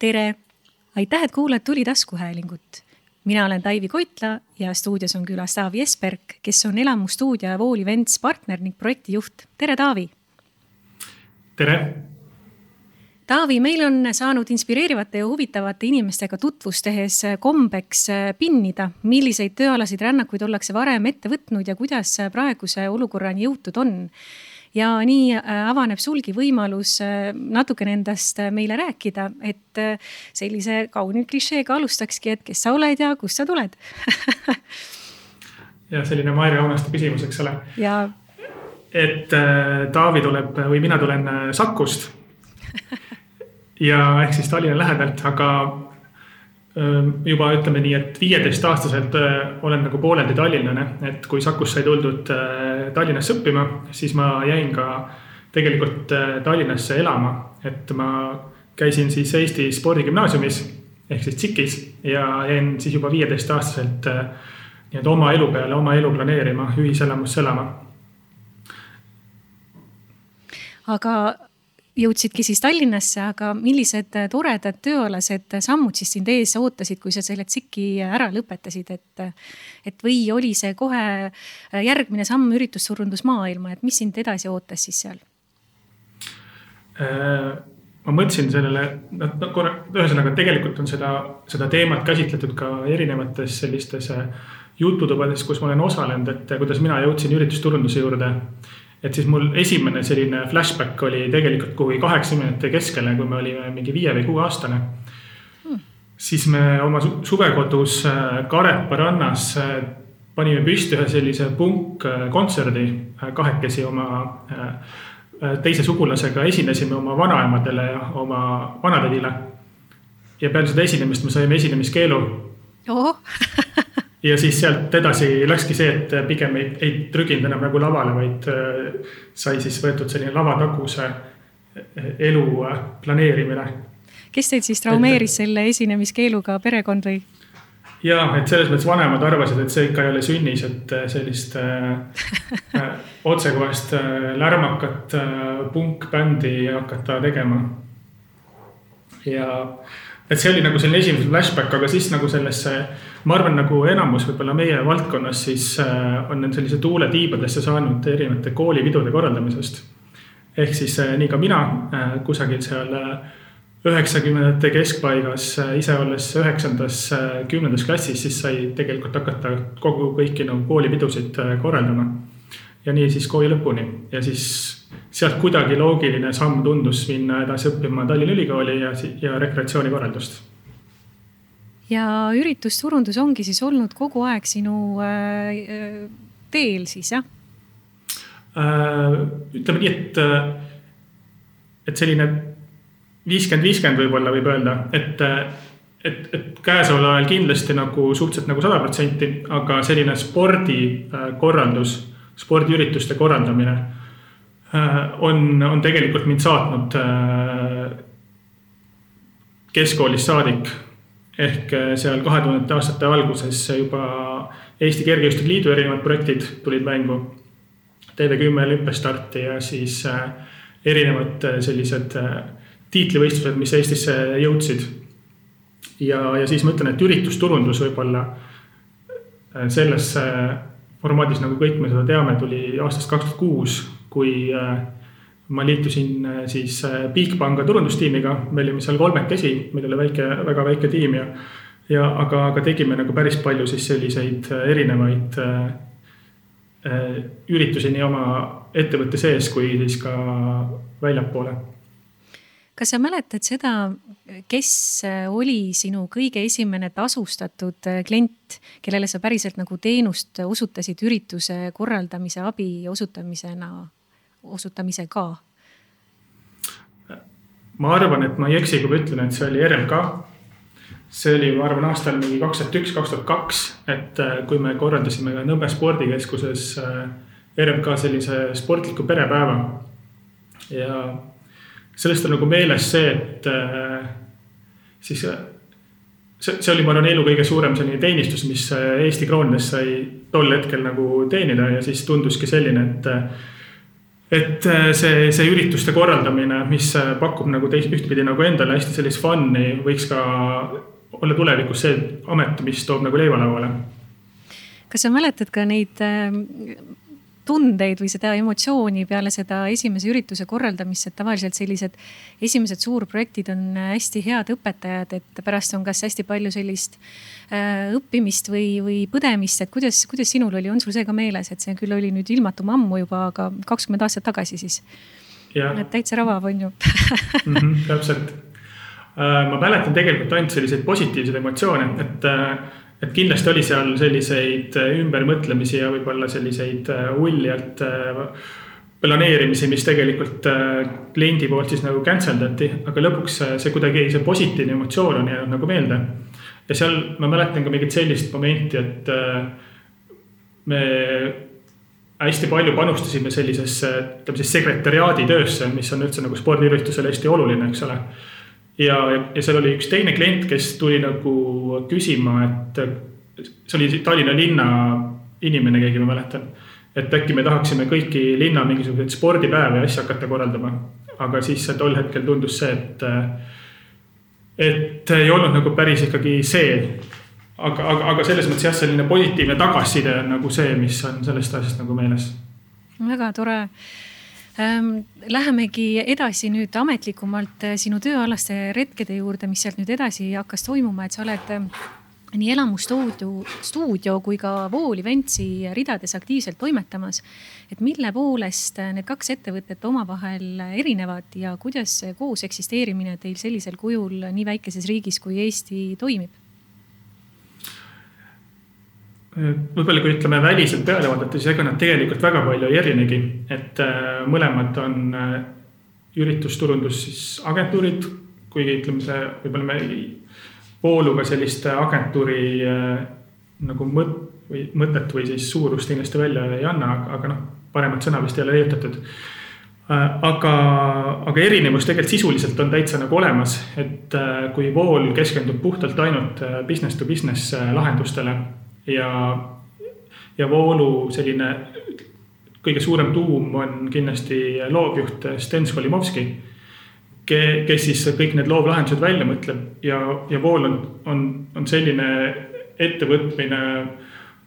tere, aitäh, et kuulad Tuli taskuhäälingut. mina olen Taivi Koitla ja stuudios on külas Taavi Esperk, kes on elamustuudio Vool Events partner ning projektijuht. tere, Taavi. tere. Taavi, meil on saanud inspireerivate ja huvitavate inimestega tutvust tehes kombeks pinnida, milliseid tööalaseid rännakuid ollakse varem ette võtnud ja kuidas praeguse olukorrani jõutud on ja nii äh, avaneb sulgi võimalus äh, natukene endast äh, meile rääkida, et sellise kauni klišeega alustakski, et kes sa oled ja kust sa tuled. Ja selline Maire Aunaste küsimus, eks ole. et Taavi tuleb või mina tulen Sakust ja ehk siis Tallinna lähedalt, aga juba ütleme nii, et viieteistaastaselt olen nagu pooleldi tallinlane, et kui Sakus sai tuldud Tallinnasse õppima, siis ma jäin ka tegelikult Tallinnasse elama, et ma käisin siis Eesti Spordigümnaasiumis ehk siis TSIK-is ja jäin siis juba viieteistaastaselt nii-öelda oma elu peale, oma elu planeerima, ühiselamusse elama. aga jõudsidki siis Tallinnasse, aga millised toredad tööalased sammud siis sind ees ootasid, kui sa selle tsiki ära lõpetasid, et. et või oli see kohe järgmine samm üritusturundusmaailma, et mis sind edasi ootas siis seal? Äh, ma mõtlesin sellele, noh, no korra, ühesõnaga tegelikult on seda, seda teemat käsitletud ka erinevates sellistes äh, jututubades, kus ma olen osalenud, et kuidas mina jõudsin üritusturunduse juurde et siis mul esimene selline flashback oli tegelikult kuhugi kaheksakümnendate keskele, kui me olime mingi viie või kuue aastane hmm.. siis me oma suvekodus äh, Karepa rannas äh, panime püsti ühe sellise punkkontserdi äh, kahekesi oma teise sugulasega, esinesime oma vanaemadele ja oma vanatädile. ja peale seda esinemist me saime esinemiskeelu oh. Ja siis sealt edasi läkski see, et pigem ei, ei trüginud enam nagu lavale, vaid äh, sai siis võetud selline lavataguse äh, elu äh, planeerimine. kes teid siis traumeeris et, selle esinemiskeeluga, perekond või? ja, et selles mõttes vanemad arvasid, et see ikka ei ole sünnis, et sellist äh, otsekohest äh, lärmakat äh, punkbändi hakata tegema. ja et see oli nagu selline esimene flashback, aga siis nagu sellesse, ma arvan, nagu enamus võib-olla meie valdkonnas siis äh, on need sellise tuule tiibadesse saanud erinevate koolipidude korraldamisest. ehk siis äh, nii ka mina äh, kusagil seal üheksakümnendate keskpaigas, ise olles üheksandas, kümnendas klassis, siis sai tegelikult hakata kogu kõiki nagu koolipidusid korraldama. ja nii siis kooli lõpuni ja siis sealt kuidagi loogiline samm tundus minna edasi õppima Tallinna Ülikooli ja, ja rekreatsioonikorraldust. ja üritusturundus ongi siis olnud kogu aeg sinu äh, teel siis jah äh,? ütleme nii, et, et selline viiskümmend, viiskümmend võib-olla võib öelda, et, et, et käesoleval ajal kindlasti nagu suhteliselt nagu sada protsenti, aga selline spordikorraldus, spordiürituste korraldamine Äh, on, on tegelikult mind saatnud äh, keskkoolist saadik. ehk äh, seal kahe tuhandete aastate alguses juba Eesti Kergejõustiku Liidu erinevad projektid tulid mängu. TV10 olümpiastarti ja siis erinevad sellised tiitlivõistlused, mis Eestisse jõudsid. ja, ja siis ma ütlen, et üritusturundus võib-olla selles formaadis, nagu kõik me seda teame, tuli aastast kaks tuhat kuus kui äh, ma liitusin äh, siis äh, Bigpanga turundustiimiga, me olime seal kolmekesi, meil oli väike, väga väike tiim ja. ja aga, aga tegime nagu päris palju siis selliseid erinevaid üritusi nii oma ettevõtte sees kui siis ka väljapoole. kas sa mäletad seda, kes oli sinu kõige esimene tasustatud klient, kellele sa päriselt nagu teenust osutasid ürituse korraldamise abi osutamisena osutamisega? ma arvan, et ma ei eksi, kui ma ütlen, et see oli RMK. see oli, ma arvan, aastal mingi kaks tuhat üks, kaks tuhat kaks, et äh, kui me korraldasime Nõmme spordikeskuses äh, RMK sellise sportliku perepäeva. ja sellest on nagu meeles see, et äh, siis see, see oli, ma arvan, elu kõige suurem selline teenistus, mis Eesti kroonides sai tol hetkel nagu teenida ja siis tunduski selline, et et äh, see, see ürituste korraldamine, mis äh, pakub nagu teist, ühtpidi nagu endale hästi sellist fun'i, võiks ka olla tulevikus see amet, mis toob nagu leiva lauale. kas sa mäletad ka neid tundeid või seda emotsiooni peale seda esimese ürituse korraldamist, et tavaliselt sellised esimesed suurprojektid on hästi head õpetajad, et pärast on kas hästi palju sellist äh, õppimist või, või põdemist, et kuidas, kuidas sinul oli, on sul see ka meeles, et see küll oli nüüd ilmatum ammu juba, aga kakskümmend aastat tagasi siis? et täitsa rabav on ju mm. -hmm, täpselt äh,. ma mäletan tegelikult ainult selliseid positiivseid emotsioone, et äh, et kindlasti oli seal selliseid äh, ümbermõtlemisi ja võib-olla selliseid äh, uljalt äh, planeerimisi, mis tegelikult kliendi poolt siis nagu cancel dati, aga lõpuks see kuidagi, see positiivne emotsioon on jäänud nagu meelde. ja seal ma mäletan ka mingit sellist momenti, et me hästi palju panustasime sellisesse, ütleme siis sekretäriaadi töösse, mis on üldse nagu spordiüritusel hästi oluline, eks ole ja, ja seal oli üks teine klient, kes tuli nagu küsima, et see oli Tallinna linna inimene, keegi ma mäletan. et äkki me tahaksime kõiki linna mingisuguseid spordipäevi ja asju hakata korraldama. aga siis tol hetkel tundus see, et, et ei olnud nagu päris ikkagi see. aga, aga, aga selles mõttes jah, selline positiivne tagasiside on nagu see, mis on sellest asjast nagu meeles. väga tore lähemegi edasi nüüd ametlikumalt eh, sinu tööalaste retkede juurde, mis sealt nüüd edasi hakkas toimuma, et sa oled eh, nii elamustuudio, stuudio kui ka Vool Eventsi ridades aktiivselt toimetamas. et mille poolest need kaks ettevõtet omavahel erinevad ja kuidas koos eksisteerimine teil sellisel kujul nii väikeses riigis kui Eesti toimib? Võib-olla kui ütleme väliselt peale vaadata, siis ega nad tegelikult väga palju ei erinegi, et äh, mõlemad on äh, üritusturundus siis agentuurid, kuigi ütleme see võib-olla me vooluga sellist agentuuri äh, nagu mõt, või mõtet või siis suurust kindlasti välja ei anna, aga noh, paremat sõna vist ei ole leiutatud. aga, aga erinevus tegelikult sisuliselt on täitsa nagu olemas, et kui vool keskendub puhtalt ainult business to business lahendustele ja, ja voolu selline kõige suurem tuum on kindlasti loovjuht Sten Skolimovski. kes siis kõik need loovlahendused välja mõtleb ja, ja vool on, on, on selline ettevõtmine,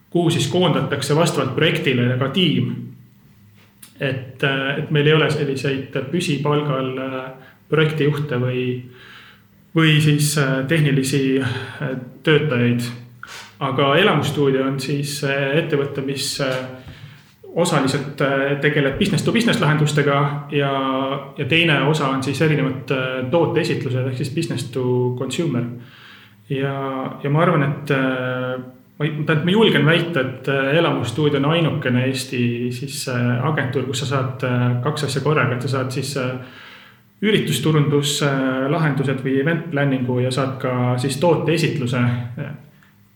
kuhu siis koondatakse vastavalt projektile ka tiim. et, et meil ei ole selliseid püsipalgal projektijuhte või, või siis tehnilisi töötajaid aga elamustuudio on siis äh, ettevõte, mis äh, osaliselt äh, tegeleb business to business lahendustega ja, ja teine osa on siis erinevad tooteesitlused ehk siis business to consumer. ja, ja ma arvan, et ma, tähendab, ma julgen väita, et elamustuudio on ainukene Eesti siis agentuur, kus sa saad kaks asja korraga, et sa saad siis üritusturunduslahendused või event planning'u ja saad ka siis tooteesitluse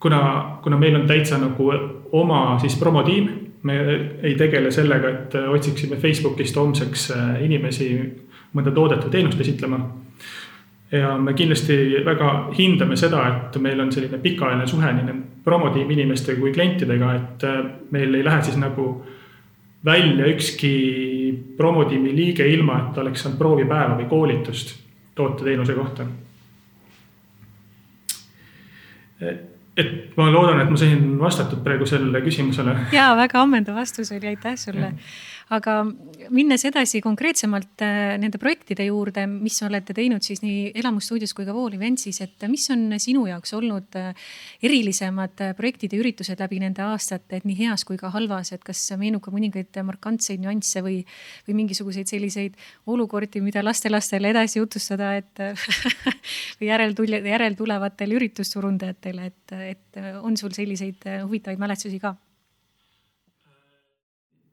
kuna, kuna meil on täitsa nagu oma siis promotiim, me ei tegele sellega, et otsiksime Facebookist homseks äh, inimesi mõnda toodet või teenust esitlema. ja me kindlasti väga hindame seda, et meil on selline pikaajaline suhe nii promotiimi inimestega kui klientidega, et äh, meil ei lähe siis nagu välja ükski promotiimi liige ilma, et oleks saanud proovipäeva või koolitust toote-teenuse kohta et ma loodan, et ma sain vastatud praegu sellele küsimusele. ja väga ammendav vastus oli, aitäh sulle aga minnes edasi konkreetsemalt äh, nende projektide juurde, mis olete teinud siis nii Elamusstuudios kui ka Vool Eventsis, et mis on sinu jaoks olnud äh, erilisemad äh, projektid ja üritused läbi nende aastate, et nii heas kui ka halvas, et kas meenub ka mõningaid markantseid nüansse või, või mingisuguseid selliseid olukordi, mida lastelastele edasi jutustada, et või järeltulja, järeltulevatele üritusturundajatele, et, et on sul selliseid huvitavaid mälestusi ka?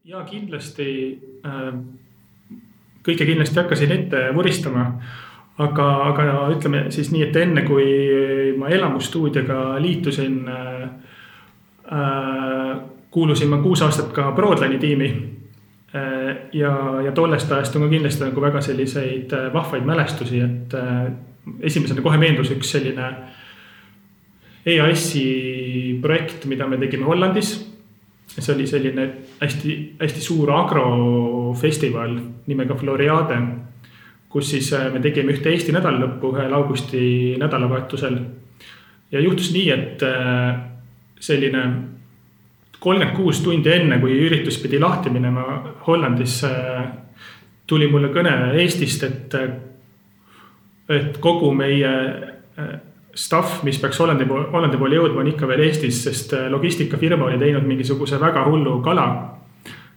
Ja kindlasti äh, kõike kindlasti hakkasin ette vuristama. aga, aga ütleme siis nii, et enne kui ma elamusstuudioga liitusin äh,, äh, kuulusin ma kuus aastat ka Broadline'i tiimi äh,. ja, ja tollest ajast on ka kindlasti nagu väga selliseid äh, vahvaid mälestusi, et äh, esimesena kohe meeldus üks selline EAS-i projekt, mida me tegime Hollandis. see oli selline hästi-hästi suur agrofestival nimega Floriade, kus siis me tegime ühte Eesti nädalalõppu ühel augusti nädalavahetusel. ja juhtus nii, et selline kolmkümmend kuus tundi enne, kui üritus pidi lahti minema Hollandis, tuli mulle kõne Eestist, et, et kogu meie stuff, mis peaks Hollandi Hollandi poole jõudma, on ikka veel Eestis, sest logistikafirma oli teinud mingisuguse väga hullu kala.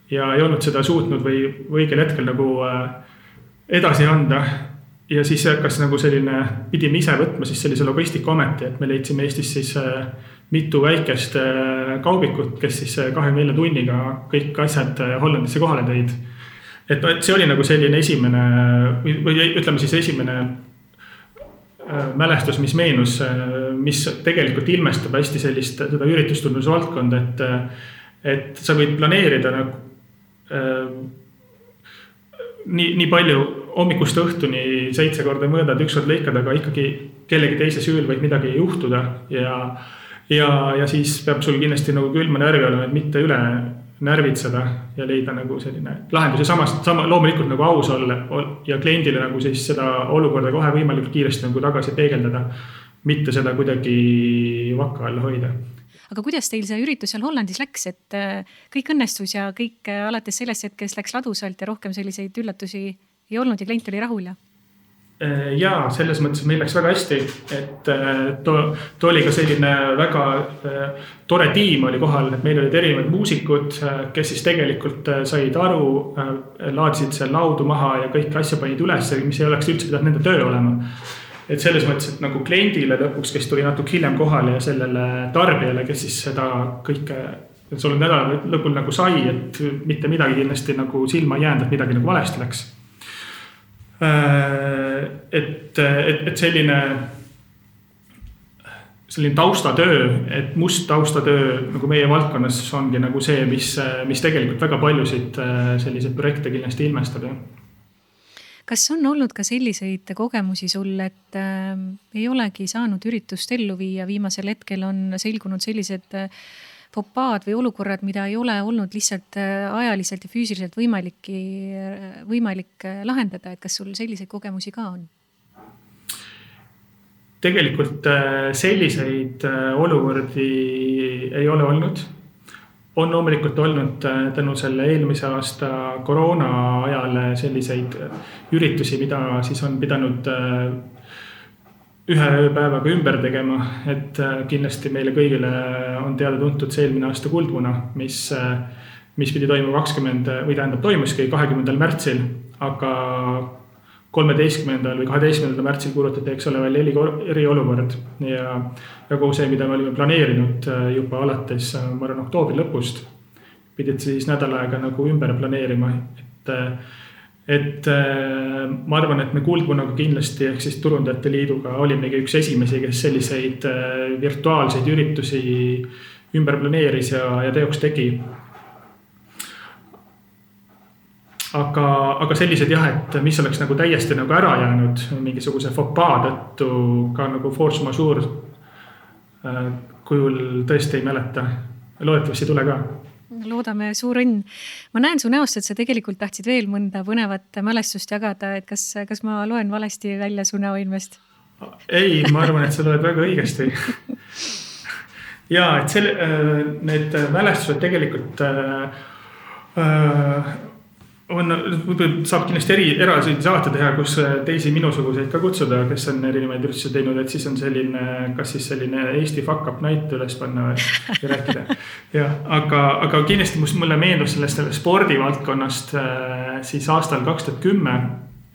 ja ei olnud seda suutnud või, või õigel hetkel nagu edasi anda. ja siis hakkas nagu selline, pidime ise võtma siis sellise logistikaameti, et me leidsime Eestis siis mitu väikest äh, kaubikut, kes siis äh, kahekümne nelja tunniga kõik asjad äh, Hollandisse kohale tõid. et noh, et see oli nagu selline esimene või ütleme siis esimene mälestus, mis meenus, mis tegelikult ilmestab hästi sellist seda üritustundluse valdkonda, et, et sa võid planeerida nagu äh, nii, nii palju hommikust õhtuni seitse korda mõõdad, üks kord lõikad, aga ikkagi kellegi teise süül võib midagi juhtuda ja ja, ja siis peab sul kindlasti nagu külma närvi olema, et mitte üle närvitseda ja leida nagu selline lahendus ja samas, sama loomulikult nagu aus olla ja kliendile nagu siis seda olukorda kohe võimalikult kiiresti nagu tagasi peegeldada. mitte seda kuidagi vaka all hoida aga kuidas teil see üritus seal Hollandis läks, et äh, kõik õnnestus ja kõik äh, alates sellest hetkest läks ladusalt ja rohkem selliseid üllatusi ei olnud ja klient oli rahul ja? Äh, ja selles mõttes meil läks väga hästi, et äh, too, too oli ka selline väga äh, tore tiim oli kohal, et meil olid erinevad muusikud, kes siis tegelikult said aru, laadisid seal laudu maha ja kõiki asju panid üles, mis ei oleks üldse pidanud nende töö olema. et selles mõttes, et nagu kliendile lõpuks, kes tuli natuke hiljem kohale ja sellele tarbijale, kes siis seda kõike sul nädala lõpul nagu sai, et mitte midagi kindlasti nagu silma ei jäänud, et midagi nagu valesti läks et, et, et selline, selline taustatöö, et must taustatöö nagu meie valdkonnas ongi nagu see, mis, mis tegelikult väga paljusid äh, selliseid projekte kindlasti ilmestab, jah. Kas on olnud ka selliseid kogemusi sul, et äh, ei olegi saanud üritust ellu viia, viimasel hetkel on selgunud sellised äh, fopaad või olukorrad, mida ei ole olnud lihtsalt äh, ajaliselt ja füüsiliselt võimalik, äh, võimalik äh, lahendada, et kas sul selliseid kogemusi ka on? tegelikult selliseid olukordi ei ole olnud. on loomulikult olnud tänu selle eelmise aasta koroona ajale selliseid üritusi, mida siis on pidanud ühe ööpäevaga ümber tegema, et äh, kindlasti meile kõigile on teada-tuntud see eelmine aasta Kuldmuna, mis, äh, mis pidi toimuma kakskümmend või tähendab, toimuski kahekümnendal märtsil, aga kolmeteistkümnendal või kaheteistkümnendal märtsil kuulutati, eks ole, välja eriolukord. Ja, ja kogu see, mida me olime planeerinud äh, juba alates, ma arvan, oktoobri lõpust, pidid siis nädal aega nagu ümber planeerima, et et äh, ma arvan, et me Kuldmunnaga kindlasti ehk siis Turundajate Liiduga olimegi üks esimesi, kes selliseid äh, virtuaalseid üritusi ümber planeeris ja, ja teoks tegi. aga, aga sellised jah, et mis oleks nagu täiesti nagu ära jäänud mingisuguse fopaa tõttu ka nagu force majeure äh, kujul tõesti ei mäleta. loodetavasti ei tule ka loodame, suur õnn. ma näen su näost, et sa tegelikult tahtsid veel mõnda põnevat mälestust jagada, et kas, kas ma loen valesti välja su näoilmest? ei, ma arvan, et sa loed väga õigesti ja et selle, äh, need mälestused tegelikult äh, äh, on, saab kindlasti eri, eraldi saate teha, kus teisi minusuguseid ka kutsuda, kes on erinevaid üritusi teinud, et siis on selline, kas siis selline Eesti fuck up night üles panna või rääkida. jah, aga, aga kindlasti must, mulle meenus sellest spordivaldkonnast äh, siis aastal kaks tuhat kümme.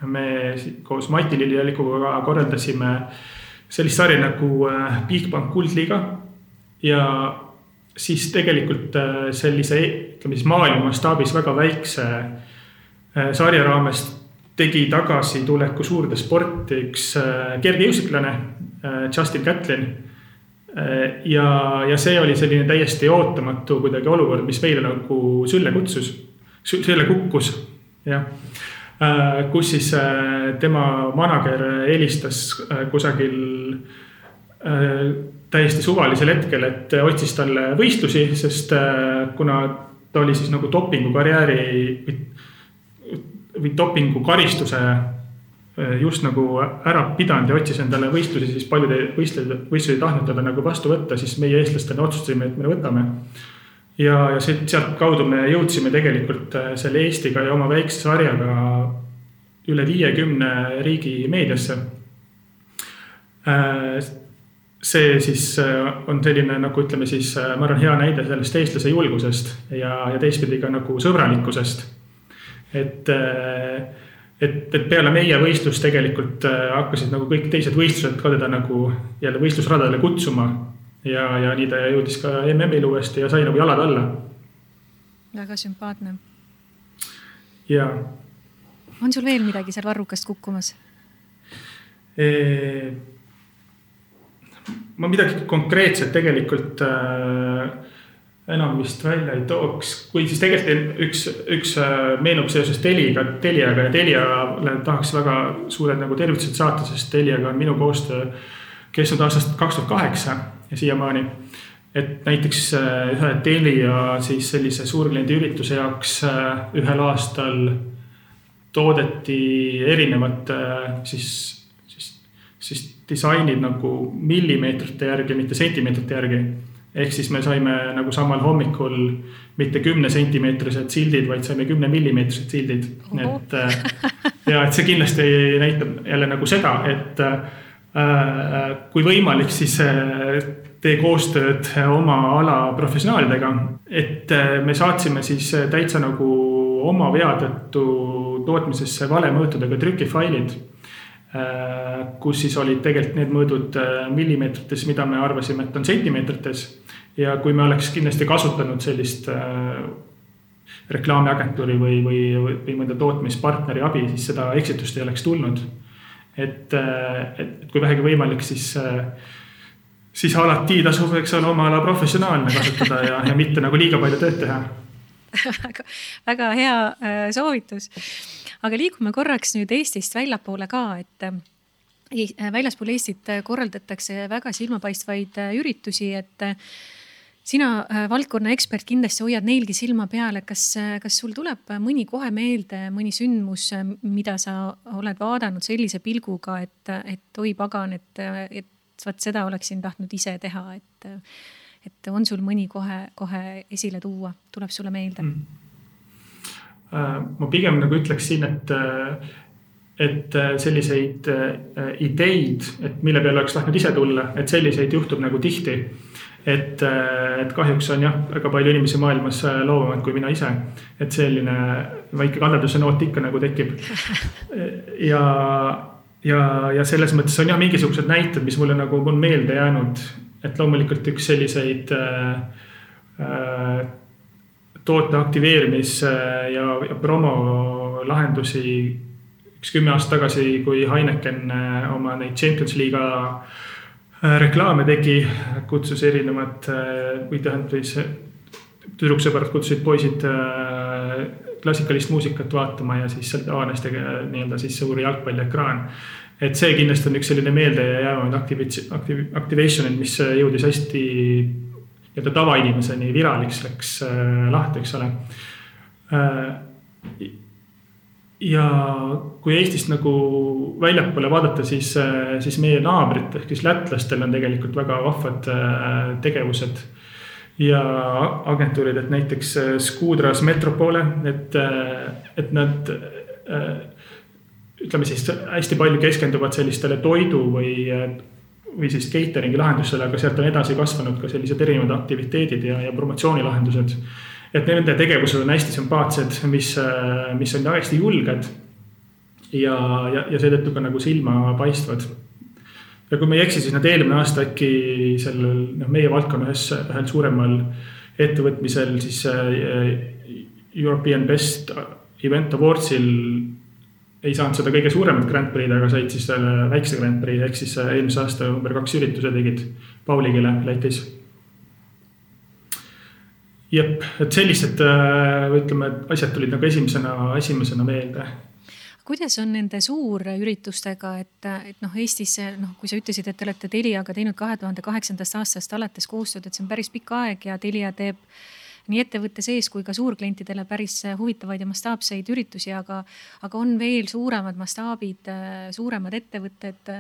me koos Mati Liljalikuga korraldasime sellist sarja nagu äh, Bigbank Kuldliiga ja siis tegelikult äh, sellise, ütleme siis maailma mastaabis väga väikse Äh, sarja raames tegi tagasituleku suurde sporti üks äh, kergejõustiklane, äh, Justin Catlin. ja, ja see oli selline täiesti ootamatu kuidagi olukord, mis meile nagu sülle kutsus, sülle kukkus, jah. kus siis tema manager helistas kusagil täiesti suvalisel hetkel, et otsis talle võistlusi, sest kuna ta oli siis nagu dopingukarjääri või, dopingukaristuse äh, just nagu ära pidanud ja otsis endale võistlusi, siis paljud võistlejad, võistlusi ei tahtnud teda nagu vastu võtta, siis meie eestlastena otsustasime, et me võtame. ja, ja sealt kaudu me jõudsime tegelikult äh, selle Eestiga ja oma väikse sarjaga üle viiekümne riigi meediasse äh, see siis on selline nagu ütleme siis, ma arvan, hea näide sellest eestlase julgusest ja, ja teistpidi ka nagu sõbralikkusest. Et, äh, et, et peale meie võistlust tegelikult hakkasid nagu kõik teised võistlused ka teda nagu jälle võistlusradadele kutsuma. ja, ja nii ta jõudis ka MM-il uuesti ja sai nagu jalad alla. väga sümpaatne. ja. on sul veel midagi seal varrukast kukkumas? ma midagi konkreetset tegelikult äh, enam vist välja ei tooks, kui siis tegelikult üks, üks äh, meenub seoses Teliga, Teliaga ja Teliale tahaks väga suured nagu tervitused saata, sest Teliaga on minu koostöö kestnud aastast kaks tuhat kaheksa ja siiamaani. et näiteks äh, ühe Telia siis sellise suurkliendi ürituse jaoks äh, ühel aastal toodeti erinevat siis, siis, siis disainid nagu millimeetrite järgi, mitte sentimeetrite järgi. Ehk siis me saime nagu samal hommikul mitte kümnesentimeetrised sildid, vaid saime kümne millimeetrised sildid. et äh, ja et see kindlasti näitab jälle nagu seda, et äh, kui võimalik, siis äh, tee koostööd oma ala professionaalidega. et äh, me saatsime siis täitsa nagu oma vea tõttu tootmisesse valemõõtudega trükifailid kus siis olid tegelikult need mõõdud millimeetrites, mida me arvasime, et on sentimeetrites. Ja kui me oleks kindlasti kasutanud sellist äh, reklaamiagentuuri või, või, või mõnda tootmispartneri abi, siis seda eksitust ei oleks tulnud. et, et, et kui vähegi võimalik, siis, siis alati tasub, eks ole, oma ala professionaalne kasutada ja, ja mitte nagu liiga palju tööd teha väga, väga hea soovitus aga liigume korraks nüüd Eestist väljapoole ka, et äh, äh, väljaspool Eestit äh, korraldatakse väga silmapaistvaid üritusi, et sina valdkonna ekspert kindlasti hoiad neilgi silma peal, et kas, kas sul tuleb mõni kohe meelde, mõni sündmus, mida sa oled vaadanud sellise pilguga, et, et oi pagan, et, et vot seda oleksin tahtnud ise teha, et, et on sul mõni kohe, kohe esile tuua, tuleb sulle meelde mm.? Äh, ma pigem nagu ütleksin, et, äh, et äh, selliseid ideid, et mille peale oleks tahtnud ise tulla, et selliseid juhtub nagu tihti. Et, et kahjuks on jah, väga palju inimesi maailmas loovamad kui mina ise. et selline väike kannatuse noot ikka nagu tekib. ja, ja, ja selles mõttes on jah, mingisugused näited, mis mulle nagu on meelde jäänud. et loomulikult üks selliseid äh, äh, toote aktiveerimis ja, ja promo lahendusi üks kümme aastat tagasi, kui Heineken äh, oma neid Champions liiga äh, reklaame tegi, kutsus erinevad äh, või tähendab siis tüdruksõbrad kutsusid poisid klassikalist muusikat vaatama ja siis sealt avanes tegelikult nii-öelda siis suur jalgpalliekraan. et see kindlasti on üks selline meeldejäävaid activation, activation, mis jõudis hästi nii-öelda tavainimeseni viraliks läks äh, lahti, eks ole äh,. Ja kui Eestist nagu väljapoole vaadata, siis, äh, siis meie naabrid ehk siis lätlastel on tegelikult väga vahvad äh, tegevused ja agentuurid, et näiteks äh, Skudras Metropole, et, et nad ütleme siis hästi palju keskenduvad sellistele toidu või või siis catering'i lahendusele, aga sealt on edasi kasvanud ka sellised erinevad aktiviteedid ja, ja promotsioonilahendused. Et nende tegevused on hästi sümpaatsed, mis, mis on hästi julged. ja, ja, ja seetõttu ka nagu silmapaistvad. ja kui ma ei eksi, siis nad eelmine aasta äkki sellel noh, meie valdkonna ühes, ühel suuremal ettevõtmisel siis äh, European Best Event Awardsil ei saanud seda kõige suuremat Grand Prix'd, aga said siis selle väikse Grand Prix ehk siis eelmise aasta number kaks ürituse tegid Pauligile Lätis. Jep, et sellised äh, ütleme, asjad tulid nagu esimesena, esimesena meelde. Kuidas on nende suurüritustega, et, et noh, Eestis noh, kui sa ütlesid, et te olete Teliaga teinud kahe tuhande kaheksandast aastast alates koostööd, et see on päris pikk aeg ja Telia teeb nii ettevõtte sees kui ka suurklientidele päris huvitavaid ja mastaapseid üritusi, aga, aga on veel suuremad mastaabid, suuremad ettevõtted.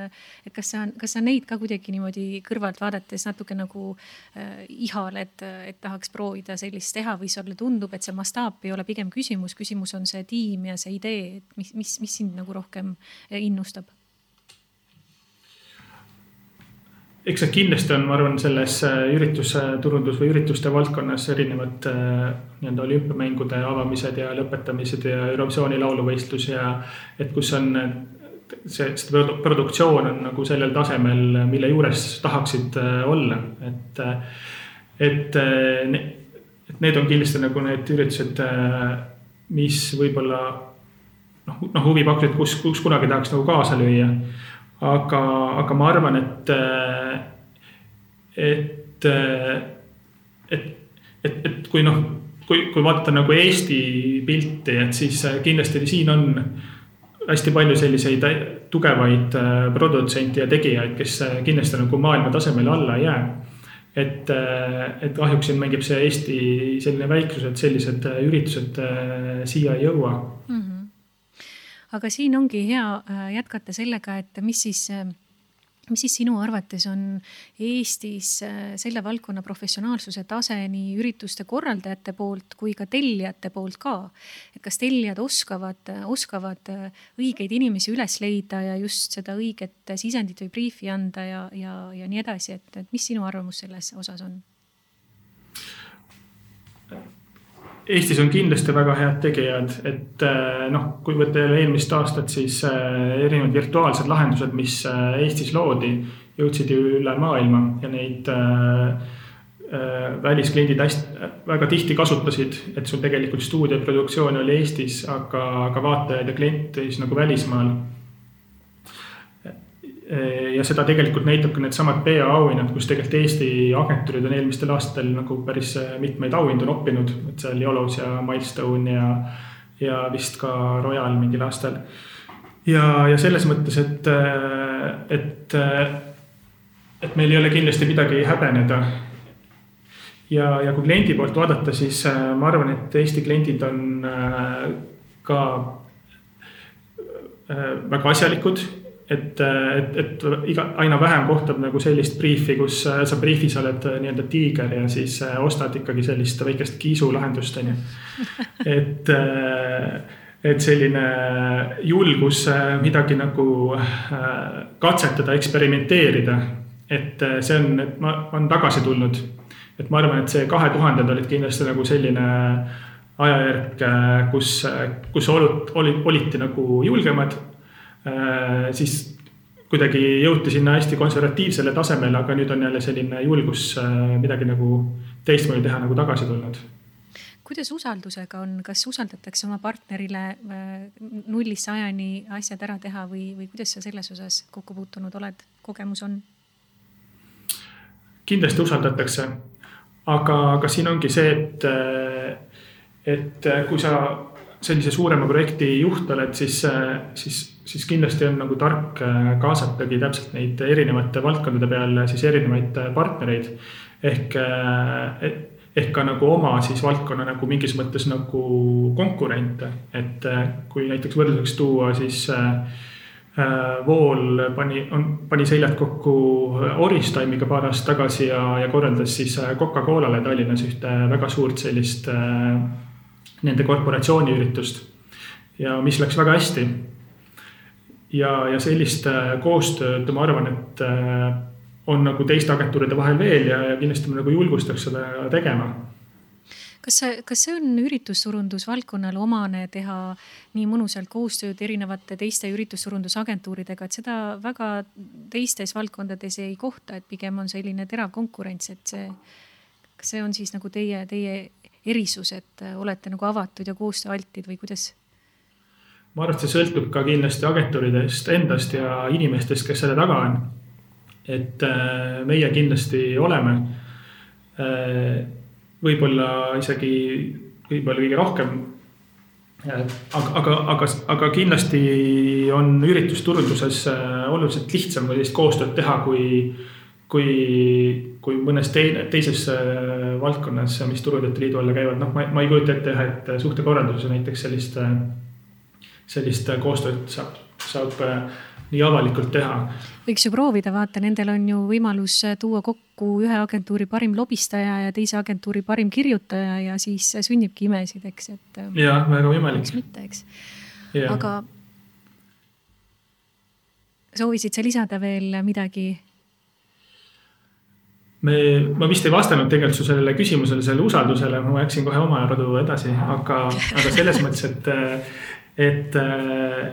et kas sa, kas sa neid ka kuidagi niimoodi kõrvalt vaadates natuke nagu äh, ihaled, et tahaks proovida sellist teha või sulle tundub, et see mastaap ei ole pigem küsimus, küsimus on see tiim ja see idee, et mis, mis, mis sind nagu rohkem innustab? Eks see kindlasti on, ma arvan, selles äh, üritusturundus või ürituste valdkonnas erinevad äh, nii-öelda olümpiamängude avamised ja lõpetamised ja Eurovisiooni lauluvõistlus ja et kus on see, see produktsioon on nagu sellel tasemel, mille juures tahaksid äh, olla, et, et, et need on kindlasti nagu need üritused, mis võib-olla noh, noh huvi pakuvad, kus, kus kunagi tahaks nagu kaasa lüüa aga, aga ma arvan, et, et, et, et, et kui noh, kui, kui vaadata nagu Eesti pilti, et siis kindlasti siin on hästi palju selliseid tugevaid produtsente ja tegijaid, kes kindlasti nagu maailma tasemele alla ei jää. et, et kahjuks siin mängib see Eesti selline väiklus, et sellised üritused siia ei jõua aga siin ongi hea äh, jätkata sellega, et mis siis äh, mis siis sinu arvates on Eestis äh, selle valdkonna professionaalsuse tase nii ürituste korraldajate poolt kui ka tellijate poolt ka? et kas tellijad oskavad, oskavad õigeid inimesi üles leida ja just seda õiget sisendit või briifi anda ja, ja, ja nii edasi, et, et mis sinu arvamus selles osas on? Eestis on kindlasti väga head tegijad, et äh, noh, kui võtta jälle eelmist aastat, siis äh, erinevad virtuaalsed lahendused, mis äh, Eestis loodi, jõudsid ju üle maailma ja neid väliskliendid hästi, väga tihti kasutasid, et sul tegelikult stuudioproduktsioon oli Eestis, aga, aga vaatajaid ja kliente siis nagu välismaal ja seda tegelikult näitab ka needsamad PA auhinnad, kus tegelikult Eesti agentuurid on eelmistel aastatel nagu päris mitmeid auhindu noppinud, et seal Yolos ja Milestone ja, ja vist ka Royal mingil aastal. ja, ja selles mõttes, et, et, et meil ei ole kindlasti midagi häbeneda. ja, ja kui kliendi poolt vaadata, siis ma arvan, et Eesti kliendid on ka väga asjalikud et, et, et iga, aina vähem kohtab nagu sellist briifi, kus äh, sa briifis oled äh, nii-öelda tiiger ja siis äh, ostad ikkagi sellist väikest kiisulahendust, on ju. et, et selline julgus midagi nagu katsetada, eksperimenteerida. et see on, et ma, on tagasi tulnud. et ma arvan, et see kahe tuhanded olid kindlasti nagu selline ajajärk, kus, kus olid, olid, oliti nagu julgemad Äh, siis kuidagi jõuti sinna hästi konservatiivsele tasemele, aga nüüd on jälle selline julgus äh, midagi nagu teistmoodi teha nagu tagasi tulnud. Kuidas usaldusega on, kas usaldatakse oma partnerile äh, nullist sajani asjad ära teha või, või kuidas sa selles osas kokku puutunud oled, kogemus on? kindlasti usaldatakse, aga, aga siin ongi see, et, et kui sa sellise suurema projekti juht oled, siis, siis siis kindlasti on nagu tark äh, kaasatagi täpselt neid erinevate valdkondade peal siis erinevaid äh, partnereid. ehk, äh, ehk ka nagu oma siis valdkonna nagu mingis mõttes nagu konkurente, et kui näiteks võrdluseks tuua, siis Vool pani, on, pani seljad kokku Oristime'iga paar aastat tagasi ja, ja korraldas siis Coca-Colale Tallinnas ühte väga suurt sellist nende korporatsiooniüritust. ja mis läks väga hästi ja, ja sellist äh, koostööd ma arvan, et äh, on nagu teiste agentuuride vahel veel ja, ja kindlasti ma nagu julgustaks seda tegema kas see, kas see on üritusturundusvaldkonnale omane teha nii mõnusalt koostööd erinevate teiste üritusturundusagentuuridega, et seda väga teistes valdkondades ei kohta, et pigem on selline terav konkurents, et see, kas see on siis nagu teie, teie erisus, et olete nagu avatud ja koostööaltid või kuidas? Ma arvan, et see sõltub ka kindlasti agentuuridest endast ja inimestest, kes selle taga on. et äh, meie kindlasti oleme. Äh, võib-olla isegi võib-olla kõige rohkem. aga, aga, aga, aga kindlasti on üritusturunduses äh, oluliselt lihtsam sellist koostööd teha, kui, kui, kui mõnes teine, teises valdkonnas, mis Turundajate Liidu alla käivad, noh, ma, ma ei kujuta ette jah, et suhtekorralduses näiteks sellist, sellist koostööd saab, saab nii avalikult teha. võiks ju proovida, vaata, nendel on ju võimalus tuua kokku ühe agentuuri parim lobistaja ja teise agentuuri parim kirjutaja ja siis sünnibki imesid, eks, et. jah, väga võimalik. miks mitte, eks. aga soovisid sa lisada veel midagi? me, ma vist ei vastanud tegelikult su sellele küsimusele, sellele usaldusele, ma läksin kohe oma radu edasi, aga, aga selles mõttes, et et,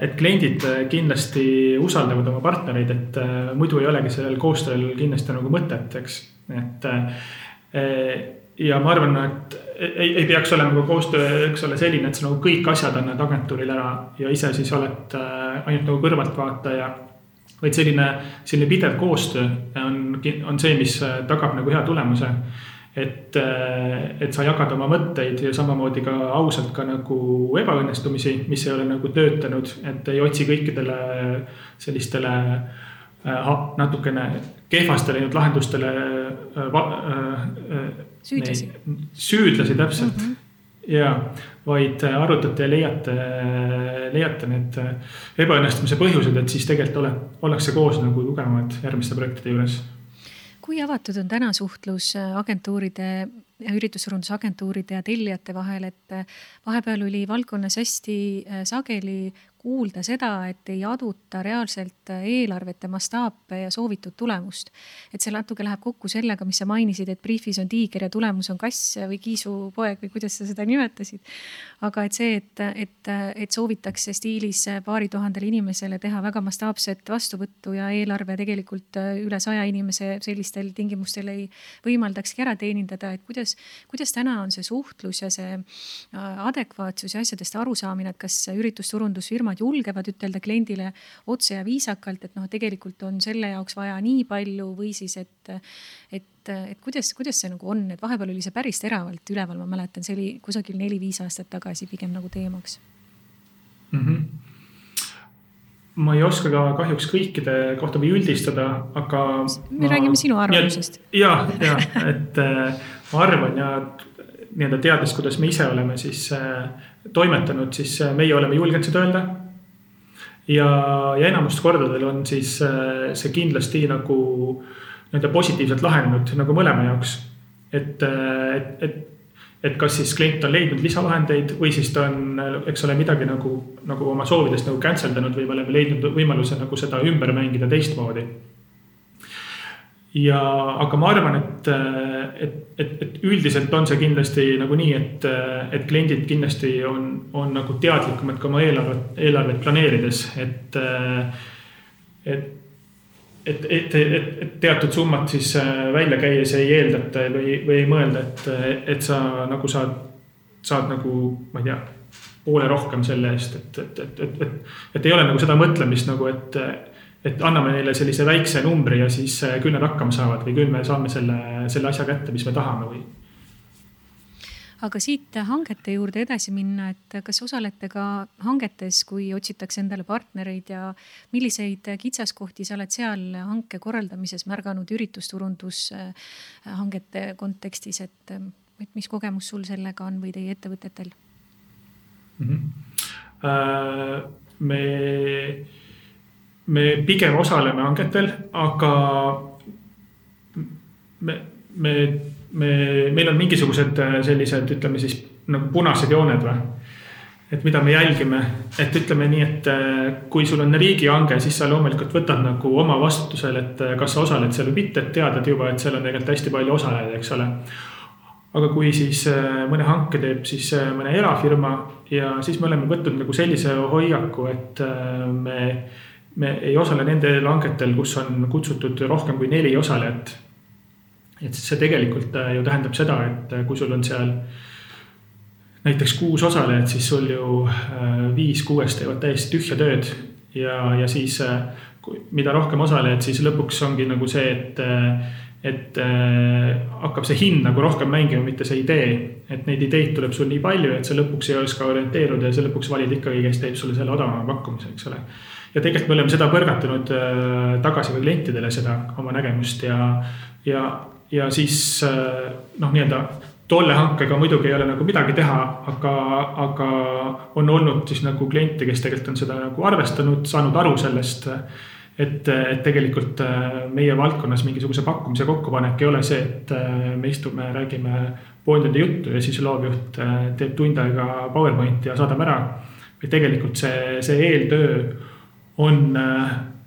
et kliendid kindlasti usaldavad oma partnereid, et muidu ei olegi sellel koostööl kindlasti nagu mõtet, eks, et. ja ma arvan, et ei, ei peaks olema ka koostöö, eks ole, selline, et sa nagu kõik asjad annad agentuurile ära ja ise siis oled ainult nagu kõrvaltvaataja vaid selline, selline pidev koostöö on, on see, mis tagab nagu hea tulemuse. Et, et sa jagad oma mõtteid ja samamoodi ka ausalt ka nagu ebaõnnestumisi, mis ei ole nagu töötanud, et ei otsi kõikidele sellistele äh, natukene kehvasti läinud lahendustele äh, äh, süüdlasi. süüdlasi täpselt mm. -hmm ja, vaid arutate ja leiate, leiate need ebaõnnestumise põhjused, et siis tegelikult ole, ollakse koos nagu tugevamad järgmiste projektide juures. Kui avatud on täna suhtlus agentuuride üritusturundusagentuuride ja tellijate vahel, et vahepeal oli valdkonnas hästi sageli kuulda seda, et ei aduta reaalselt eelarvete mastaape ja soovitud tulemust. et see natuke läheb kokku sellega, mis sa mainisid, et briifis on tiiger ja tulemus on kass või kiisupoeg või kuidas sa seda nimetasid. aga et see, et, et, et soovitakse stiilis paari tuhandele inimesele teha väga mastaapset vastuvõttu ja eelarve tegelikult üle saja inimese sellistel tingimustel ei võimaldakski ära teenindada, et kuidas, kuidas täna on see suhtlus ja see adekvaatsus ja asjadest arusaamine, et kas üritusturundusfirma firmad julgevad ütelda kliendile otse ja viisakalt, et noh, tegelikult on selle jaoks vaja nii palju või siis, et, et, et kuidas, kuidas see nagu on, et vahepeal oli see päris teravalt üleval, ma mäletan, see oli kusagil neli-viis aastat tagasi pigem nagu teemaks mm. -hmm ma ei oska ka kahjuks kõikide kohta või üldistada, aga. me ma... räägime sinu arvamusest. ja, ja, et äh, ma arvan ja nii-öelda teades, kuidas me ise oleme siis äh, toimetanud, siis äh, meie oleme julgenud seda öelda ja, ja enamustel kordadel on siis äh, see kindlasti nagu nii-öelda positiivselt lahenenud nagu mõlema jaoks. et, äh, et, et, et kas siis klient on leidnud lisavahendeid või siis ta on, eks ole, midagi nagu, nagu oma soovidest nagu cancel danud või me oleme leidnud võimaluse nagu seda ümber mängida teistmoodi ja, aga ma arvan, et, et, et, et üldiselt on see kindlasti nagu nii, et, et kliendid kindlasti on, on nagu teadlikumad ka oma eelarvet, eelarvet planeerides, et, et et, et, et, et teatud summat siis välja käies ei eeldata või, või ei mõelda, et, et sa nagu saad, saad nagu, ma ei tea, poole rohkem selle eest, et, et, et, et, et, et ei ole nagu seda mõtlemist nagu, et et anname neile sellise väikse numbri ja siis äh, küll nad hakkama saavad või küll me saame selle, selle asja kätte, mis me tahame või. aga siit hangete juurde edasi minna, et kas osalete ka hangetes, kui otsitakse endale partnereid ja milliseid kitsaskohti sa oled seal hanke korraldamises märganud üritusturundushangete kontekstis, et, et mis kogemus sul sellega on või teie ettevõtetel mm? -hmm. Me me pigem osaleme hangetel, aga me, me, me, meil on mingisugused äh, sellised, ütleme siis nagu punased jooned või et mida me jälgime, et ütleme nii, et äh, kui sul on riigihange, siis sa loomulikult võtad nagu oma vastutusele, et äh, kas sa osaled seal või mitte, et teadad juba, et seal on tegelikult hästi palju osalejaid, eks ole. aga kui siis mõne hanke teeb siis mõne erafirma ja siis me oleme võtnud nagu sellise hoiaku, et me me ei osale nendel hangetel, kus on kutsutud rohkem kui neli osalejat. et see tegelikult äh, ju tähendab seda, et äh, kui sul on seal näiteks kuus osalejat, siis sul ju äh, viis kuuest teevad täiesti tühja tööd ja, ja siis mida rohkem osalejaid, siis lõpuks ongi nagu see, et et hakkab see hind nagu rohkem mängima, mitte see idee. et neid ideid tuleb sul nii palju, et sa lõpuks ei oska orienteeruda ja sa lõpuks valid ikkagi, kes teeb sulle selle odavama pakkumise, eks ole ja tegelikult me oleme seda põrgatanud tagasi ka klientidele, seda oma nägemust ja, ja, ja siis noh, nii-öelda tolle hankega muidugi ei ole nagu midagi teha, aga, aga on olnud siis nagu kliente, kes tegelikult on seda nagu arvestanud, saanud aru sellest. et, et tegelikult äh, meie valdkonnas mingisuguse pakkumise kokkupanek ei ole see, et äh, me istume, räägime pool tundi juttu ja siis loovjuht äh, teeb tund aega PowerPointi ja saadame ära. või tegelikult see, see eeltöö on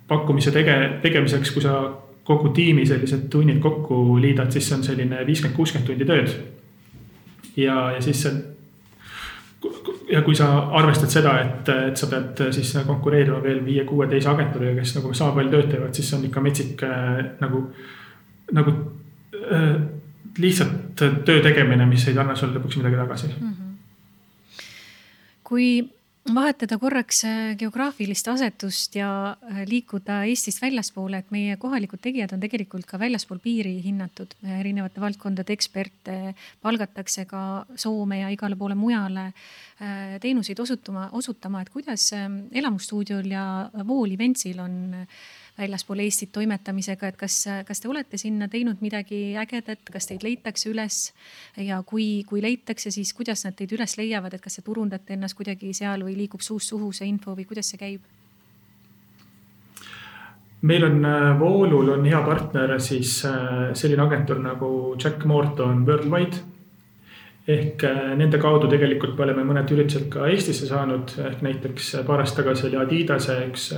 pakkumise tege-, tegemiseks, kui sa kogu tiimi sellised tunnid kokku liidad, siis see on selline viiskümmend, kuuskümmend tundi tööd ja, ja siis see ja kui sa arvestad seda, et, et sa pead siis konkureerima veel viie-kuue teise agentuuriga, kes nagu sama palju tööd teevad, siis see on ikka metsik äh, nagu, nagu äh, lihtsalt töö tegemine, mis ei anna sulle lõpuks midagi tagasi mm. -hmm. kui vahetada korraks äh, geograafilist asetust ja äh, liikuda Eestist väljaspoole, et meie kohalikud tegijad on tegelikult ka väljaspool piiri hinnatud. erinevate valdkondade eksperte palgatakse ka Soome ja igale poole mujale äh, teenuseid osutama, osutama, et kuidas elamustuudiol ja Vool Eventsil on väljaspool Eestit toimetamisega, et kas, kas te olete sinna teinud midagi ägedat, kas teid leitakse üles ja kui, kui leitakse, siis kuidas nad teid üles leiavad, et kas te turundate ennast kuidagi seal või liigub suust suhu see info või kuidas see käib? meil on äh, Voolul on hea partner siis äh, selline agentuur nagu Jack Morton Worldwide ehk äh, nende kaudu tegelikult me oleme mõned üritused ka Eestisse saanud, ehk näiteks paar aastat tagasi oli Adidase üks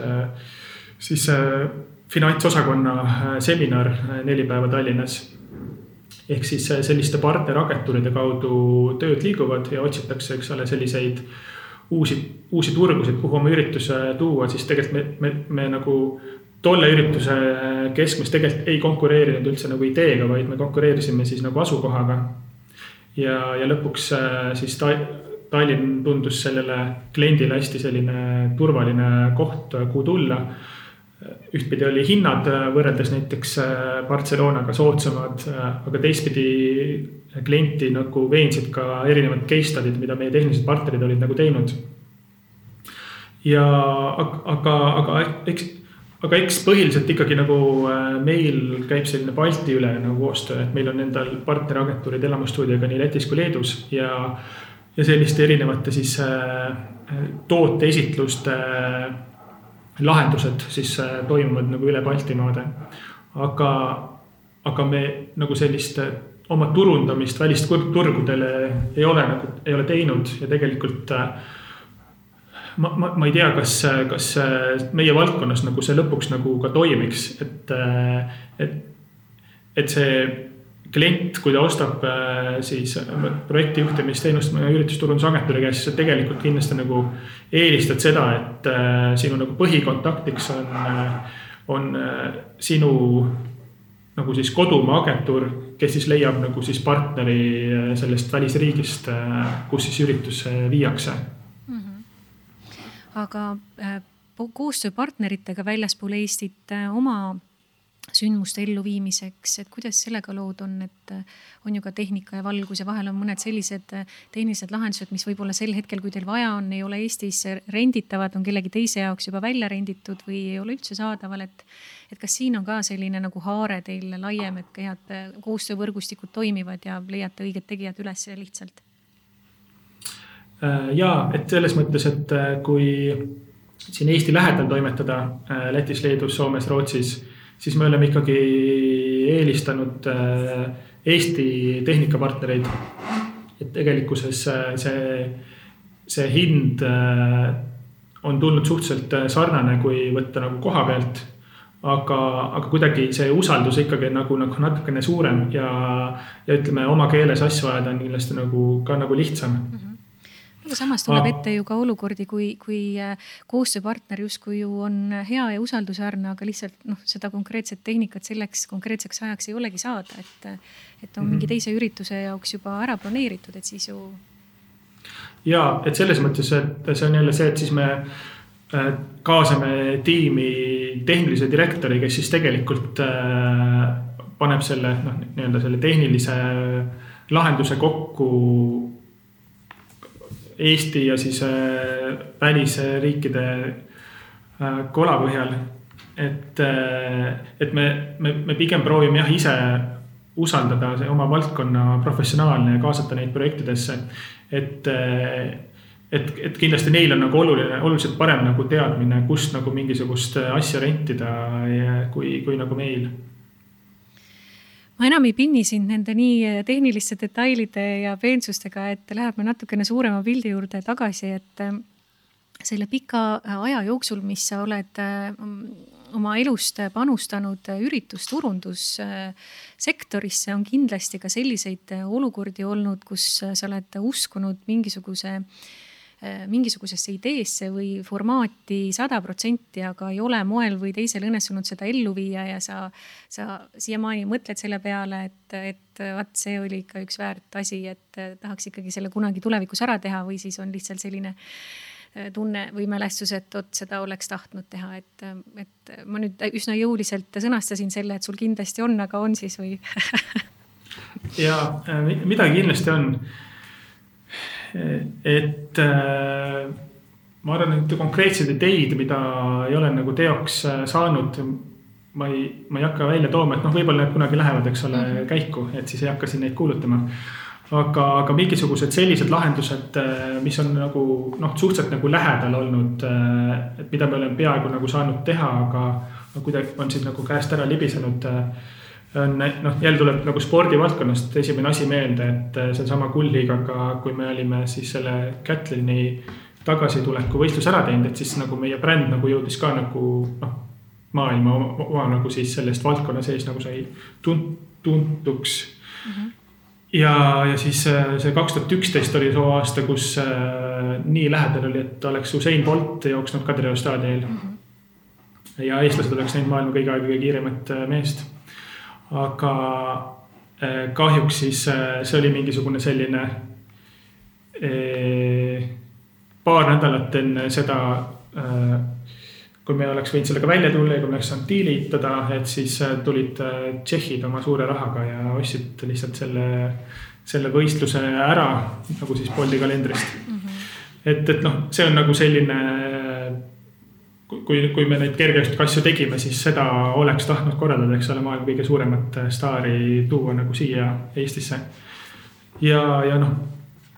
siis äh, finantsosakonna äh, seminar äh, neli päeva Tallinnas. ehk siis selliste partneragentuuride kaudu tööd liiguvad ja otsitakse, eks ole, selliseid uusi, uusi turgusid, kuhu oma ürituse tuua, siis tegelikult me, me, me nagu tolle ürituse keskmes tegelikult ei konkureerinud üldse nagu ideega, vaid me konkureerisime siis nagu asukohaga. ja, ja lõpuks siis ta, Tallinn tundus sellele kliendile hästi selline turvaline koht, kuhu tulla ühtpidi oli hinnad äh, võrreldes näiteks äh, Barcelonaga soodsamad, äh, aga teistpidi klienti nagu veensid ka erinevad case study'd, mida meie tehnilised partnerid olid nagu teinud. ja aga, aga eks, aga eks põhiliselt ikkagi nagu meil käib selline Balti-ülene nagu koostöö, et meil on endal partneragentuurid elamustuudioga nii Lätis kui Leedus ja, ja selliste erinevate siis tooteesitluste lahendused siis äh, toimuvad nagu üle Baltimaade. aga, aga me nagu sellist äh, oma turundamist välisturgudele ei ole nagu, ei ole teinud ja tegelikult äh, ma, ma, ma ei tea, kas, kas meie valdkonnas nagu see lõpuks nagu ka toimiks, et, et, et see klient, kui ta ostab äh, siis äh, projektijuhtimisteenust üritusturundusagentuuri käest, siis sa tegelikult kindlasti nagu eelistad seda, et äh, sinu nagu põhikontaktiks on, on sinu nagu siis kodumaa agentuur, kes siis leiab nagu siis partneri sellest välisriigist, kus siis üritus viiakse mm. -hmm. aga koostööpartneritega väljaspool Eestit oma sündmuste elluviimiseks, et kuidas sellega lood on, et äh, on ju ka tehnika ja valgus ja vahel on mõned sellised äh, tehnilised lahendused, mis võib-olla sel hetkel, kui teil vaja on, ei ole Eestis renditavad, on kellegi teise jaoks juba välja renditud või ei ole üldse saadaval, et. et kas siin on ka selline nagu haare teil laiem, et head äh, koostöövõrgustikud toimivad ja leiate õiged tegijad üles lihtsalt? ja et selles mõttes, et kui siin Eesti lähedal toimetada Lätis, Leedus, Soomes, Rootsis siis me oleme ikkagi eelistanud äh, Eesti tehnikapartnereid. et tegelikkuses äh, see, see hind äh, on tulnud suhteliselt sarnane, kui võtta nagu koha pealt. aga, aga kuidagi see usaldus ikkagi nagu, nagu natukene suurem ja, ja ütleme, oma keeles asju ajada on kindlasti nagu ka nagu lihtsam mm. -hmm samas tuleb ette ju ka olukordi, kui, kui äh, koostööpartner justkui ju on hea ja usaldusväärne, aga lihtsalt noh, seda konkreetset tehnikat selleks konkreetseks ajaks ei olegi saada, et. et on mm -hmm. mingi teise ürituse jaoks juba ära planeeritud, et siis ju. ja, et selles mõttes, et see on jälle see, et siis me äh, kaasame tiimi tehnilise direktori, kes siis tegelikult äh, paneb selle noh, nii-öelda selle tehnilise lahenduse kokku Eesti ja siis äh, välisriikide kola põhjal. et, et me, me, me pigem proovime jah ise usaldada oma valdkonna professionaale ja kaasata neid projektidesse. et, et, et kindlasti neil on nagu oluline, oluliselt parem nagu teadmine, kust nagu mingisugust asja rentida, kui, kui nagu meil ma enam ei pinni sind nende nii tehniliste detailide ja peensustega, et läheme natukene suurema pildi juurde tagasi, et äh, selle pika aja jooksul, mis sa oled oma elust panustanud üritusturundussektorisse, on kindlasti ka selliseid olukordi olnud, kus sa oled uskunud mingisuguse Äh, mingisugusesse ideesse või formaati sada protsenti, aga ei ole moel või teisel õnnestunud seda ellu viia ja sa, sa siiamaani mõtled selle peale, et, et vaat see oli ikka üks väärt asi, et tahaks ikkagi selle kunagi tulevikus ära teha või siis on lihtsalt selline äh, tunne või mälestus, et vot seda oleks tahtnud teha, et, et ma nüüd üsna jõuliselt sõnastasin selle, et sul kindlasti on, aga on siis või? Ja äh, midagi kindlasti on et äh, ma arvan, et konkreetseid ideid, mida ei ole nagu teoks äh, saanud, ma ei, ma ei hakka välja tooma, et noh, võib-olla need kunagi lähevad, eks ole, mhm. käiku, et siis ei hakka siin neid kuulutama. aga, aga mingisugused sellised lahendused, äh, mis on nagu noh, suhteliselt nagu lähedal olnud, et mida me oleme peaaegu nagu saanud teha, aga, aga kuidagi on siin nagu käest ära libisenud on noh, jälle tuleb nagu spordivaldkonnast esimene asi meelde, et äh, seesama Kuldliigaga, kui me olime siis selle Kätlini tagasituleku võistluse ära teinud, et siis nagu meie bränd nagu jõudis ka nagu noh, maailma oma, oma nagu siis sellest valdkonna sees nagu sai tunt-, tuntuks mm. -hmm. ja, ja siis äh, see kaks tuhat üksteist oli too aasta, kus äh, nii lähedal oli, et oleks Usain Bolt jooksnud Kadrioru staadionil mm. -hmm. ja eestlased oleks näinud maailma kõige aega kõige kiiremat meest aga äh, kahjuks siis äh, see oli mingisugune selline äh, paar nädalat enne seda, kui me oleks võinud sellega välja tulla ja kui me oleks saanud diili ehitada, et siis tulid tšehhid oma suure rahaga ja ostsid lihtsalt selle, selle võistluse ära nagu siis Bolti kalendrist mm. -hmm. et, et noh, see on nagu selline kui, kui me neid kergejõustikasju tegime, siis seda oleks tahtnud korraldada, eks ole, maailma kõige suuremat äh, staari tuua nagu siia Eestisse. ja, ja noh,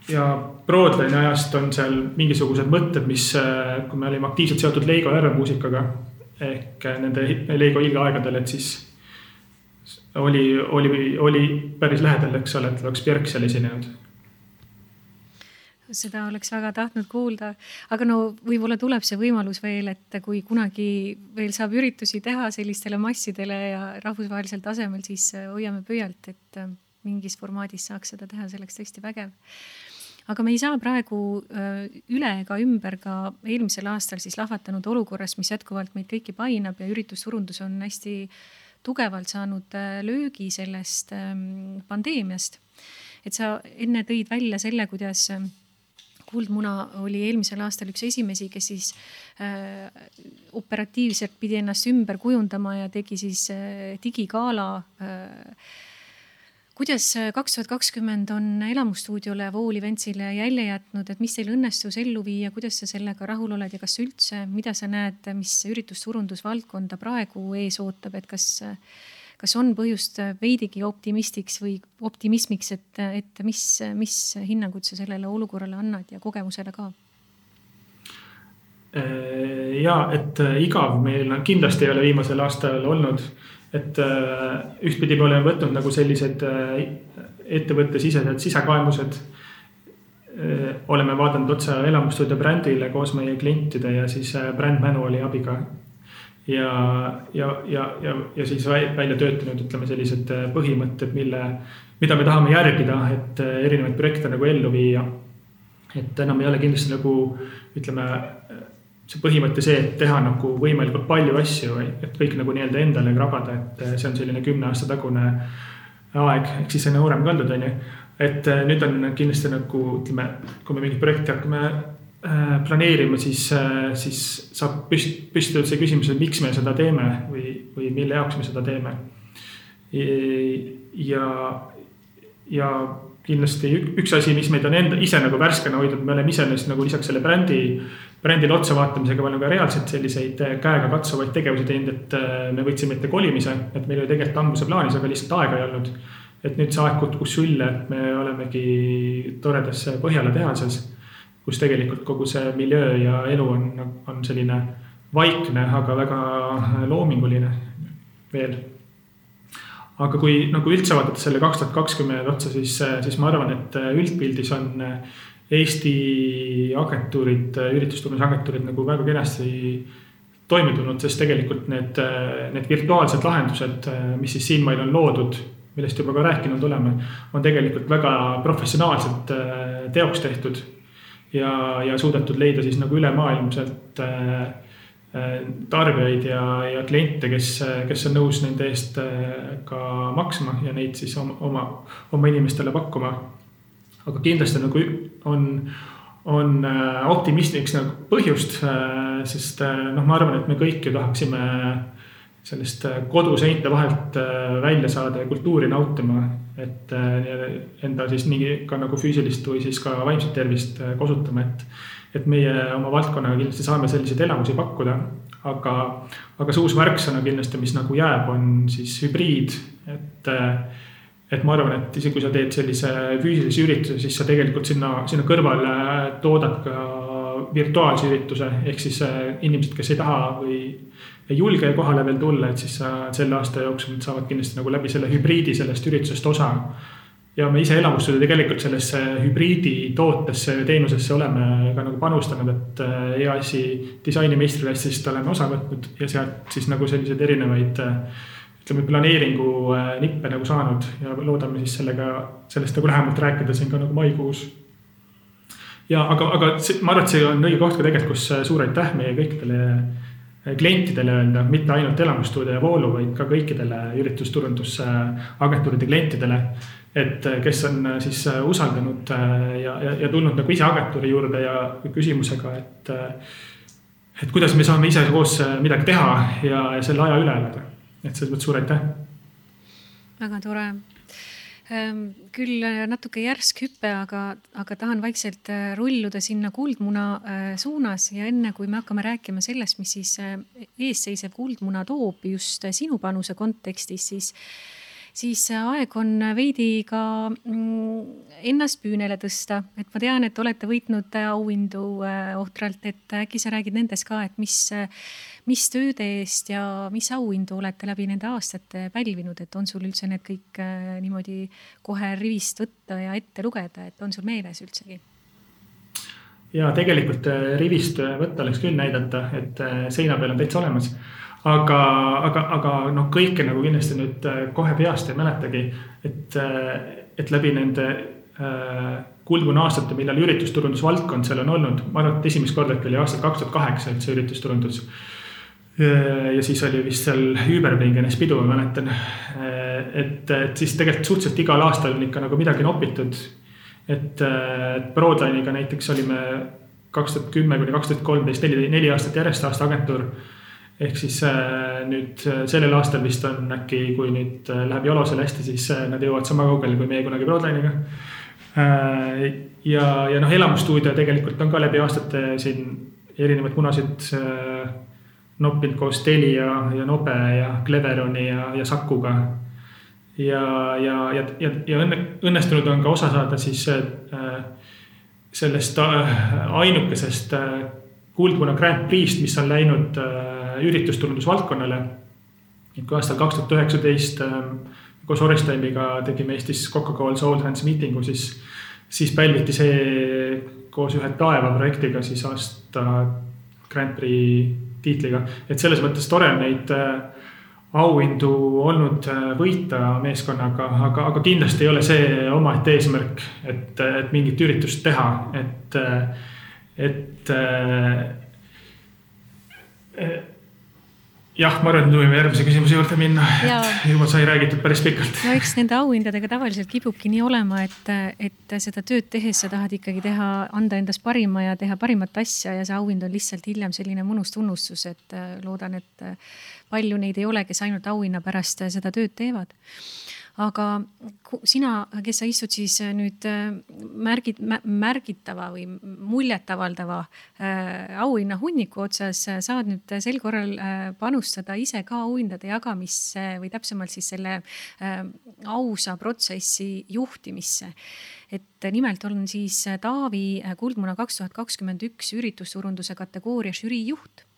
ja Broadline'i ajast on seal mingisugused mõtted, mis, äh, kui me olime aktiivselt seotud Leigo järelmuusikaga ehk äh, nende Leigo hiigeaegadel, et siis oli, oli, oli päris lähedal, eks ole, et oleks Björk seal esinenud seda oleks väga tahtnud kuulda, aga no võib-olla tuleb see võimalus veel, et kui kunagi veel saab üritusi teha sellistele massidele ja rahvusvahelisel tasemel, siis äh, hoiame pöialt, et äh, mingis formaadis saaks seda teha, see oleks tõesti vägev. aga me ei saa praegu äh, üle ega ümber ka eelmisel aastal siis lahvatanud olukorrast, mis jätkuvalt meid kõiki painab ja üritusturundus on hästi tugevalt saanud löögi sellest ähm, pandeemiast. et sa enne tõid välja selle, kuidas Kuldmuna oli eelmisel aastal üks esimesi, kes siis äh, operatiivselt pidi ennast ümber kujundama ja tegi siis äh, digigala äh, kuidas äh, kaks tuhat kakskümmend on elamustuudiole, Vool Eventsile jälje jätnud, et mis teil õnnestus ellu viia, kuidas sa sellega rahul oled ja kas üldse, mida sa näed, mis üritusturundusvaldkonda praegu ees ootab, et kas äh, kas on põhjust veidigi optimistiks või optimismiks, et, et mis, mis hinnangut sa sellele olukorrale annad ja kogemusele ka? Äh, ja et äh, igav meil kindlasti ei ole viimasel aastal olnud, et äh, ühtpidi me oleme võtnud nagu sellised ettevõttesisesed sisekaemused. oleme vaadanud otsa elamustuudio brändile koos meie klientide ja siis bränd Manuali abiga ja, ja, ja, ja, ja siis välja töötanud, ütleme sellised äh, põhimõtted, mille, mida me tahame järgida, et äh, erinevaid projekte nagu ellu viia. et enam ei ole kindlasti nagu ütleme, see põhimõte see, et teha nagu võimalikult palju asju, et kõik nagu nii-öelda endale krabada, et äh, see on selline kümne aasta tagune aeg, ehk siis see noorem kandud, on ju. et nüüd on kindlasti nagu ütleme, kui me mingit projekti hakkame Äh, planeerima, siis, äh, siis saab püst-, püstitada see küsimus, et miks me seda teeme või, või mille jaoks me seda teeme. ja, ja kindlasti üks asi, mis meid on enda ise nagu värskena hoidnud, me oleme iseenesest nagu lisaks selle brändi, brändile otsa vaatamisega oleme ka reaalselt selliseid käega katsuvaid tegevusi teinud, et me võtsime ette kolimise, et meil oli tegelikult ammu see plaanis, aga lihtsalt aega ei olnud. et nüüd see aeg kukkus sülle, et me olemegi toredas Põhjala tehases, kus tegelikult kogu see miljöö ja elu on, on selline vaikne, aga väga loominguline veel aga kui nagu üldse vaadata selle kaks tuhat kakskümmend otsa, siis, siis ma arvan, et üldpildis on Eesti agentuurid, üritusturundusagentuurid nagu väga kenasti toime tulnud, sest tegelikult need, need virtuaalsed lahendused, mis siis siinmail on loodud, millest juba ka rääkinud oleme, on tegelikult väga professionaalselt teoks tehtud. Ja, ja suudetud leida siis nagu ülemaailmselt äh, Äh, tarbijaid ja, ja kliente, kes, kes on nõus nende eest äh, ka maksma ja neid siis oma, oma, oma inimestele pakkuma. aga kindlasti nagu on, on optimismiks nagu põhjust, sest noh, ma arvan, et me kõik ju tahaksime sellest koduseinte vahelt välja saada ja kultuuri nautima. Et enda siis nii ka nagu füüsilist või siis ka vaimset tervist kasutama, et et meie oma valdkonnaga kindlasti saame selliseid elamusi pakkuda. aga, aga see uus märksõna kindlasti, mis nagu jääb, on siis hübriid, et et ma arvan, et isegi kui sa teed sellise füüsilise ürituse, siis sa tegelikult sinna, sinna kõrvale toodad ka virtuaalse ürituse, ehk siis inimesed, kes ei taha või ei julge kohale veel tulla, et siis sa selle aasta jooksul saavad kindlasti nagu läbi selle hübriidi sellest üritusest osa ja me ise elamusstuudio tegelikult sellesse hübriidi tootesse ja teenusesse oleme ka nagu panustanud, et EAS-i disaini meistriklasist oleme osa võtnud ja sealt siis nagu selliseid erinevaid ütleme, planeeringu äh, nippe nagu saanud ja loodame siis sellega, sellest nagu lähemalt rääkida siin ka nagu maikuus. ja aga, aga see, ma arvan, et see on õige koht ka tegelikult, kus äh, suur aitäh meie kõikidele äh, klientidele öelda, mitte ainult elamusstuudio ja Voolu, vaid ka kõikidele üritusturundusagentuuride klientidele et äh, kes on äh, siis äh, usaldanud ja, ja, ja tulnud nagu ise agentuuri juurde ja küsimusega, et. et kuidas me saame ise koos midagi teha ja, ja selle aja üle elada. et selles mõttes suur aitäh. väga tore küll natuke järsk hüpe, aga, aga tahan vaikselt rulluda sinna kuldmuna suunas ja enne kui me hakkame rääkima sellest, mis siis eesseisev kuldmuna toob just sinu panuse kontekstis, siis siis aeg on veidi ka mm, ennast püünele tõsta, et ma tean, et olete võitnud auhindu äh, ohtralt, et äkki sa räägid nendest ka, et mis, mis tööde eest ja mis auhindu olete läbi nende aastate pälvinud, et on sul üldse need kõik äh, niimoodi kohe rivist võtta ja ette lugeda, et on sul meeles üldsegi? ja tegelikult äh, rivist võtta oleks küll näidata, et seina peal on täitsa olemas aga, aga, aga noh, kõike nagu kindlasti nüüd äh, kohe peast ei mäletagi, et, äh, et läbi nende äh, kuldmuna aastate, millal üritusturundusvaldkond seal on olnud, ma arvan, et esimest korda äkki oli aastal kaks tuhat kaheksa üldse üritusturundus. ja siis oli vist seal üüberpingenes pidu, ma mäletan. et, et siis tegelikult suhteliselt igal aastal on ikka nagu midagi nopitud. et, et Broadline'iga näiteks olime kaks tuhat kümme kuni kaks tuhat kolmteist, neli, neli aastat järjest aastaagentuur ehk siis äh, nüüd äh, sellel aastal vist on äkki, kui nüüd äh, läheb Jalosel hästi, siis nad jõuavad sama kaugele kui meie kunagi Broadline'iga. ja, ja noh, elamusstuudio tegelikult on ka läbi aastate siin erinevaid munasid noppinud koos Telia ja Nobe ja Cleveroni ja, ja Sakuga. ja, ja, ja, ja, ja õnne, õnnestunud on ka osa saada siis sellest ainukesest kuldmuna Grand Prix'st, mis on läinud üritusturundusvaldkonnale. et kui aastal kaks tuhat üheksateist ähm, koos Orestimiga tegime Eestis Coca-Cola Soul Transmittingu, siis, siis pälviti see koos ühe taeva projektiga siis aasta Grand Prix tiitliga. et selles mõttes tore on neid äh, auhindu olnud äh, võita meeskonnaga, aga, aga kindlasti ei ole see omaette eesmärk, et, et mingit üritust teha, et, et, et jah, ma arvan, et me võime järgmise küsimuse juurde minna, et juba sai räägitud päris pikalt. no eks nende auhindadega tavaliselt kipubki nii olema, et, et seda tööd tehes sa tahad ikkagi teha, anda endast parima ja teha parimat asja ja see auhind on lihtsalt hiljem selline mõnus tunnustus, et äh, loodan, et äh, palju neid ei ole, kes ainult auhinna pärast seda tööd teevad aga sina, kes sa istud siis äh, nüüd äh, märgid, märgitava või muljetavaldava äh, auhinna hunniku otsas, saad nüüd sel korral panustada ise ka auhindade jagamisse või täpsemalt siis selle ausa protsessi juhtimisse. Et nimelt on siis Taavi Kuldmuna kaks tuhat kakskümmend üks üritusturunduse kategooria žürii juht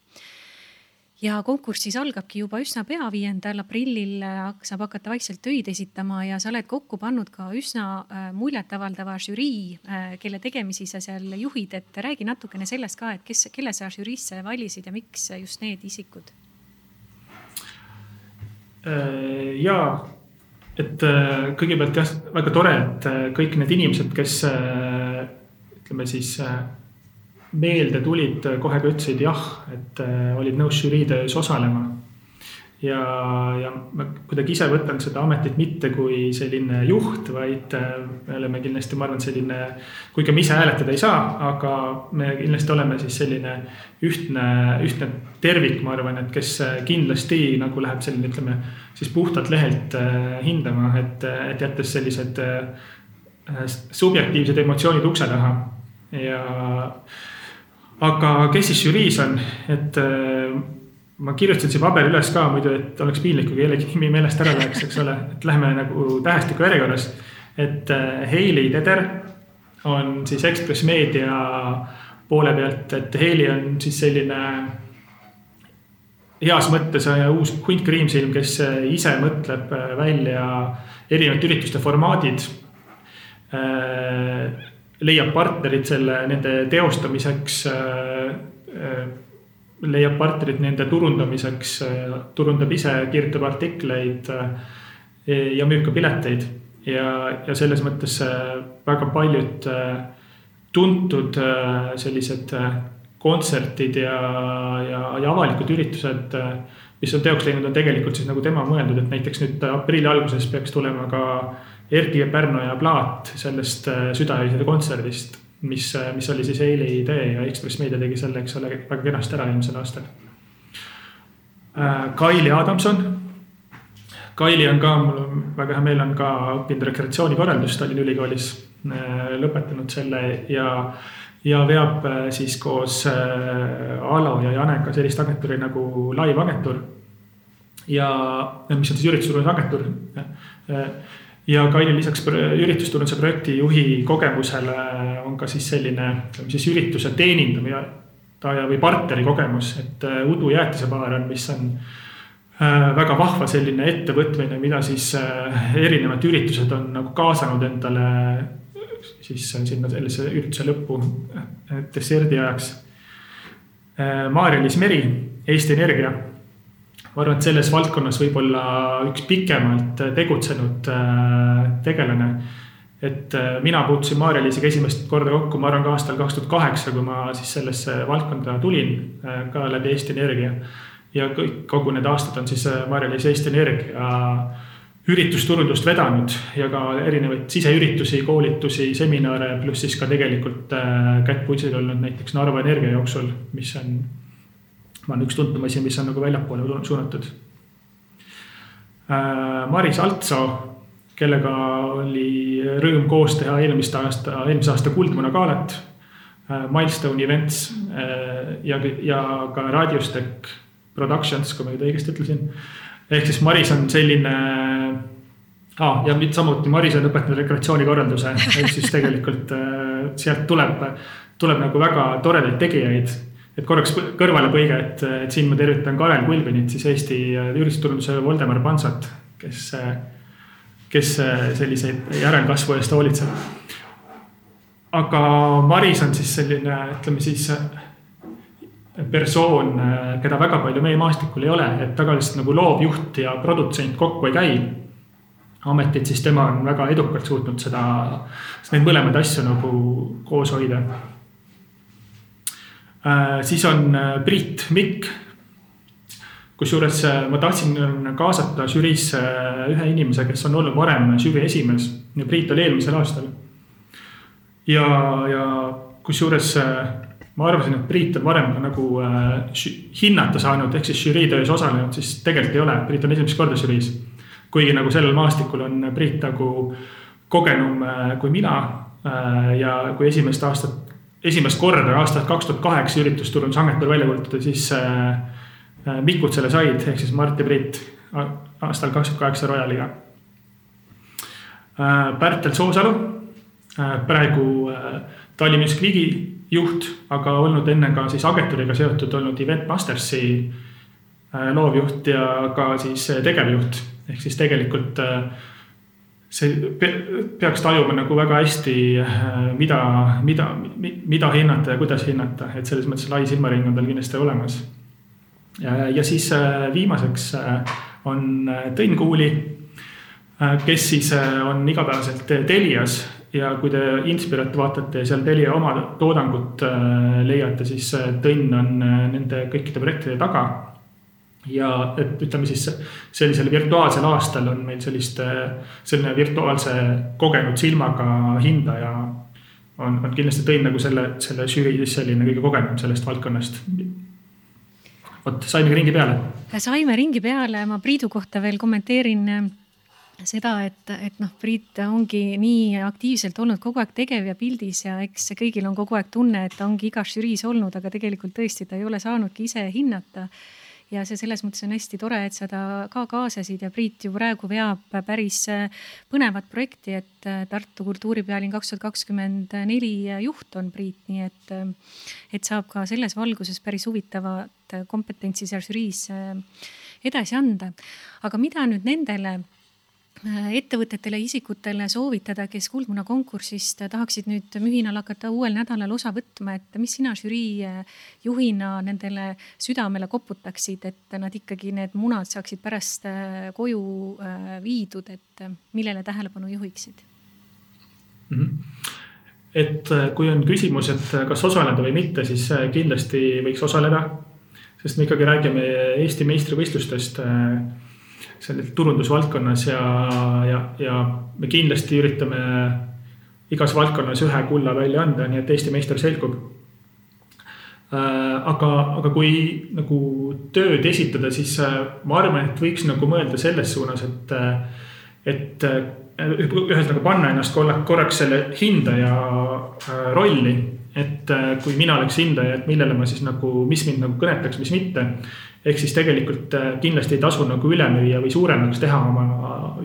ja konkurss siis algabki juba üsna pea, viiendal aprillil äh, saab hakata vaikselt töid esitama ja sa oled kokku pannud ka üsna äh, muljetavaldava žürii, äh, kelle tegemisi sa seal juhid, et räägi natukene sellest ka, et kes, kelle sa žüriisse valisid ja miks just need isikud? ja, et kõigepealt jah, väga tore, et kõik need inimesed, kes ütleme siis meelde tulid, kohe ka ütlesid jah, et äh, olid nõus žürii töös osalema. ja, ja ma kuidagi ise võtan seda ametit mitte kui selline juht, vaid äh, me oleme kindlasti, ma arvan, selline, kuigi me ise hääletada ei saa, aga me kindlasti oleme siis selline ühtne, ühtne tervik, ma arvan, et kes kindlasti nagu läheb selline, ütleme siis puhtalt lehelt äh, hindama, et, et jättes sellised subjektiivsed emotsioonid ukse taha ja aga kes siis žüriis on, et äh, ma kirjutasin siia paberi üles ka muidu, et oleks piinlik, kui kellegi nimi meelest ära läheks, eks ole, et lähme nagu tähestiku järjekorras. et äh, Heili Teder on siis Ekspress Meedia poole pealt, et Heili on siis selline heas mõttes uus hunt kriimsilm, kes ise mõtleb välja erinevate ürituste formaadid leiab partnerid selle nende teostamiseks, äh, äh, leiab partnerid nende turundamiseks, äh, turundab ise, kirjutab artikleid ja müüb ka pileteid. ja, ja selles mõttes väga paljud tuntud sellised kontserdid ja, ja, ja avalikud üritused, mis on teoks läinud, on tegelikult siis nagu tema mõeldud, et näiteks nüüd aprilli alguses peaks tulema ka Erki Pärno ja Plaat sellest äh, südaöisede kontserdist, mis, äh, mis oli siis eile idee ja Ekspress Meedia tegi selle, eks ole, väga kenasti ära eelmisel aastal. Äh, Kaili Adamson. Kaili on ka, mul on väga hea meel, on ka õppinud rekreatsioonikorraldust Tallinna Ülikoolis, lõpetanud selle ja ja veab siis koos Alo ja Janega sellist agentuuri nagu Live Agentuur. ja mis on siis üritusturunduse agentuur ja Kaili lisaks üritusturunduse projektijuhi kogemusele on ka siis selline, ütleme siis ürituse teenindaja või partneri kogemus, et äh, Udu jäätisepaar on, mis on äh, väga vahva selline ettevõtmine, mida siis äh, erinevad üritused on nagu kaasanud endale siis sinna sellise ürituse lõppu desserdi ajaks. Maarja-Liis Meri, Eesti Energia ma arvan, et selles valdkonnas võib-olla üks pikemalt tegutsenud äh, tegelane. et äh, mina puutusin Maarja-Liisiga esimest korda kokku, ma arvan ka aastal kaks tuhat kaheksa, kui ma siis sellesse valdkonda tulin äh, ka läbi Eesti Energia. ja kõik, kogu need aastad on siis Maarja-Liis Eesti Energia üritusturundust vedanud ja ka erinevaid siseüritusi, koolitusi, seminare, pluss siis ka tegelikult kätt putsil olnud näiteks Narva Energia jooksul, mis on olen üks tuntumasi, mis on nagu väljapoole suunatud. Äh, Maris Altsoo, kellega oli rõõm koos teha eelmist aasta, eelmise aasta Kuldmuna galat. Äh, Milestone Events äh, ja, ja ka Radiostec Productions, kui ma nüüd õigesti ütlesin. ehk siis Maris on selline ah,. ja samuti Maris on õpetanud rekreatsioonikorralduse, ehk siis tegelikult sealt tuleb, tuleb nagu väga toredaid tegijaid et korraks kõrvalepõige, et, et siin ma tervitan Karel Kulbinit, siis Eesti üritusturunduse Voldemar Pansat, kes, kes selliseid järelkasvu eest hoolitseb. aga Maris on siis selline, ütleme siis persoon, keda väga palju meie maastikul ei ole, et tavaliselt nagu loovjuht ja produtsent kokku ei käi. ametit, siis tema on väga edukalt suutnud seda, neid mõlemaid asju nagu koos hoida Äh, siis on äh, Priit Mikk. kusjuures äh, ma tahtsin kaasata žüriisse ühe inimese, kes on olnud varem žürii esimees ja Priit oli eelmisel aastal. ja, ja kusjuures ma arvasin, et Priit on varem ka nagu hinnata saanud, ehk siis žürii töös osalenud, siis tegelikult ei ole, Priit on esimest korda žüriis. kuigi nagu sellel maastikul on Priit nagu kogenum kui mina ja kui esimest aastat, esimest korda aastat kaks tuhat kaheksa üritusturundushangetel välja kuulutada, siis Mikud selle said, ehk siis Mart ja Priit aastal kakskümmend kaheksa Royaliga. Pärtel Soosalu, praegu Tallinna Music Weeki juht, aga olnud enne ka siis agentuuriga seotud olnud Event Mastersi äh, loovjuht ja ka siis äh, tegevjuht. ehk siis tegelikult äh, see peaks tajuma nagu väga hästi, mida, mida, mida hinnata ja kuidas hinnata, et selles mõttes lai silmaring on tal kindlasti olemas. ja siis viimaseks on Tõnn Kuuli, kes siis on igapäevaselt Telias ja kui te Inspirat vaatate ja seal Telia oma toodangut äh, leiate, siis äh, Tõnn on äh, nende kõikide projektide taga. Ja et ütleme siis sellisel virtuaalsel aastal on meil sellist, selline virtuaalse kogenud silmaga hindaja on, on kindlasti Tõnn nagu selle, selle žürii siis selline kõige kogenum sellest valdkonnast vot saimegi ringi peale. saime ringi peale, ma Priidu kohta veel kommenteerin seda, et, et noh, Priit ongi nii aktiivselt olnud kogu aeg tegev ja pildis ja eks kõigil on kogu aeg tunne, et ta ongi igas žüriis olnud, aga tegelikult tõesti ta ei ole saanudki ise hinnata. Ja see selles mõttes on hästi tore, et sa ta ka kaasasid ja Priit ju praegu veab päris põnevat projekti, et Tartu kultuuripealinn kaks tuhat kakskümmend neli juht on Priit, nii et, et saab ka selles valguses päris huvitavat kompetentsi seal žüriis edasi anda. aga mida nüüd nendele Äh, ettevõtetele, isikutele soovitada, kes Kuldmuna konkursist tahaksid nüüd mühinal hakata uuel nädalal osa võtma, et mis sina žürii äh, juhina nendele südamele koputaksid, et nad ikkagi need munad saaksid pärast äh, koju viidud, et millele tähelepanu juhiksid mm? -hmm et kui on küsimus, et kas osaleda või mitte, siis kindlasti võiks osaleda. sest me ikkagi räägime Eesti meistrivõistlustest selles turundusvaldkonnas ja, ja, ja me kindlasti üritame igas valdkonnas ühe kulla välja anda, nii et Eesti meister selgub. Äh, aga, aga kui nagu tööd esitada, siis äh, ma arvan, et võiks nagu mõelda selles suunas, et, äh, et ühesõnaga panna ennast korraks selle hindaja rolli. et kui mina oleks hindaja, et millele ma siis nagu, mis mind nagu kõnetaks, mis mitte ehk siis tegelikult äh, kindlasti ei tasu nagu üle müüa või suuremaks teha oma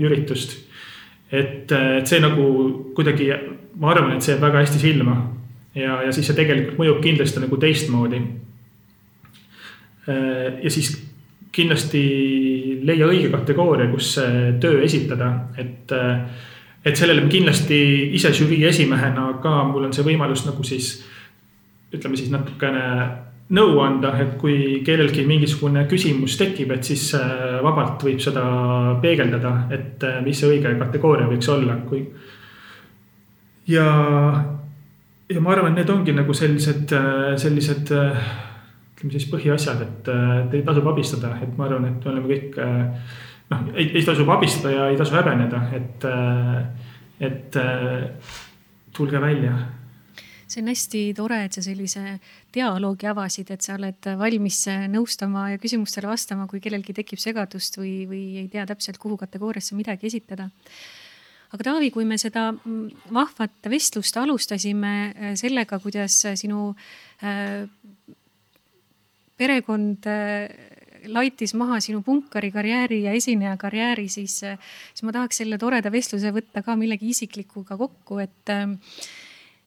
üritust. et, äh, et see nagu kuidagi, ma arvan, et see jääb väga hästi silma ja, ja siis see tegelikult mõjub kindlasti nagu teistmoodi. Äh, ja siis kindlasti leia õige kategooria, kus töö esitada, et, et sellele kindlasti ise žürii esimehena ka mul on see võimalus nagu siis ütleme siis natukene nõu anda, et kui kellelgi mingisugune küsimus tekib, et siis äh, vabalt võib seda peegeldada, et äh, mis see õige kategooria võiks olla, kui. ja, ja ma arvan, need ongi nagu sellised, äh, sellised ütleme siis põhiasjad, et teid tasub abistada, et ma arvan, et me oleme kõik noh, ei, ei tasub abistada ja ei tasu häbeneda, et, et tulge välja see on hästi tore, et sa sellise dialoogi avasid, et sa oled valmis nõustama ja küsimustele vastama, kui kellelgi tekib segadust või, või ei tea täpselt, kuhu kategooriasse midagi esitada. Aga Taavi, kui me seda mm, vahvat vestlust alustasime äh, sellega, kuidas sinu äh, perekond äh, laitis maha sinu punkari karjääri ja esineja karjääri, siis, siis ma tahaks selle toreda vestluse võtta ka millegi isiklikuga kokku, et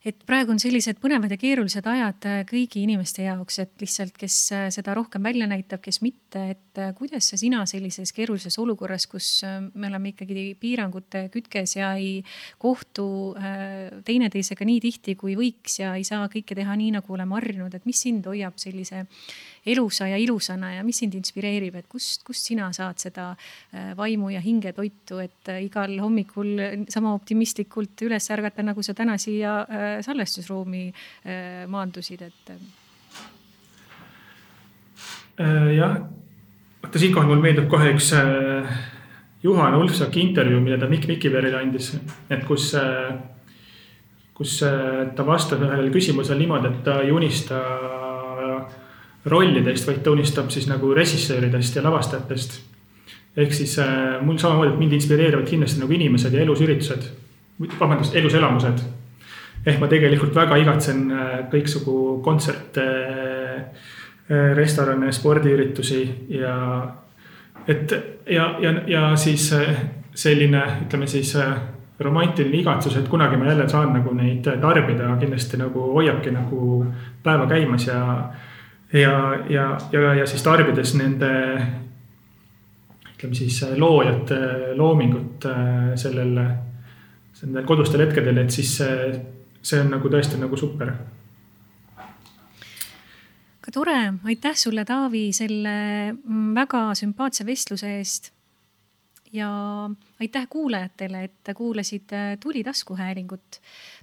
et praegu on sellised põnevad ja keerulised ajad äh, kõigi inimeste jaoks, et lihtsalt, kes äh, seda rohkem välja näitab, kes mitte, et äh, kuidas sa sina sellises keerulises olukorras, kus me oleme ikkagi piirangute kütkes ja ei kohtu teineteisega nii tihti, kui võiks ja ei saa kõike teha nii, nagu oleme harjunud, et mis sind hoiab sellise elusa ja ilusana ja mis sind inspireerib, et kust, kust sina saad seda vaimu ja hingetoitu, et igal hommikul sama optimistlikult üles ärgata, nagu sa täna siia salvestusruumi äh, maandusid, et? Äh, jah, vaata siinkohal mulle meeldib kohe üks äh, Juhan Ulfsaki intervjuu, mille ta Mikk Mikiverile andis, et kus, kus ta vastab ühele küsimusele niimoodi, et ta ei unista rollidest, vaid ta unistab siis nagu režissööridest ja lavastajatest. ehk siis äh, mul samamoodi, et mind inspireerivad kindlasti nagu inimesed ja elusüritused, vabandust, eluselamused. ehk ma tegelikult väga igatsen äh, kõiksugu kontserte äh,, restorane, spordiüritusi ja et ja, ja, ja siis äh, selline, ütleme siis äh, romantiline igatsus, et kunagi ma jälle saan nagu neid tarbida, kindlasti nagu hoiabki nagu päeva käimas ja ja, ja, ja, ja siis tarbides nende ütleme siis loojate loomingut äh, sellel, nendel kodustel hetkedel, et siis see, see on nagu tõesti nagu super. ka tore, aitäh sulle, Taavi, selle mm, väga sümpaatse vestluse eest ja aitäh kuulajatele, et kuulasid äh, Tuli taskuhäälingut.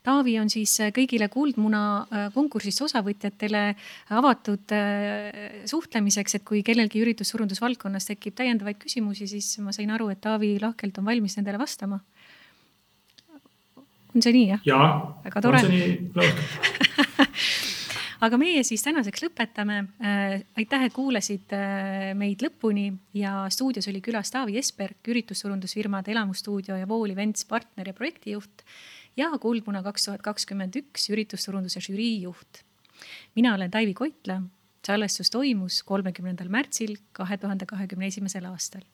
Taavi on siis äh, kõigile Kuldmuna äh, konkursist osavõtjatele avatud suhtlemiseks, et kui kellelgi üritussurundusvaldkonnas tekib täiendavaid küsimusi, siis ma sain aru, et Taavi lahkelt on valmis nendele vastama. on see nii jah? jaa. on see nii no. aga meie siis tänaseks lõpetame. Äh, aitäh, et kuulasid äh, meid lõpuni ja stuudios oli külas Taavi Esperk, üritussurundusfirmade Elamustuudio ja Vool Events partner ja projektijuht ja Kuldmuna kaks tuhat kakskümmend üks üritussurunduse žürii juht. mina olen Taivi Koitla. salvestus toimus kolmekümnendal märtsil kahe tuhande kahekümne esimesel aastal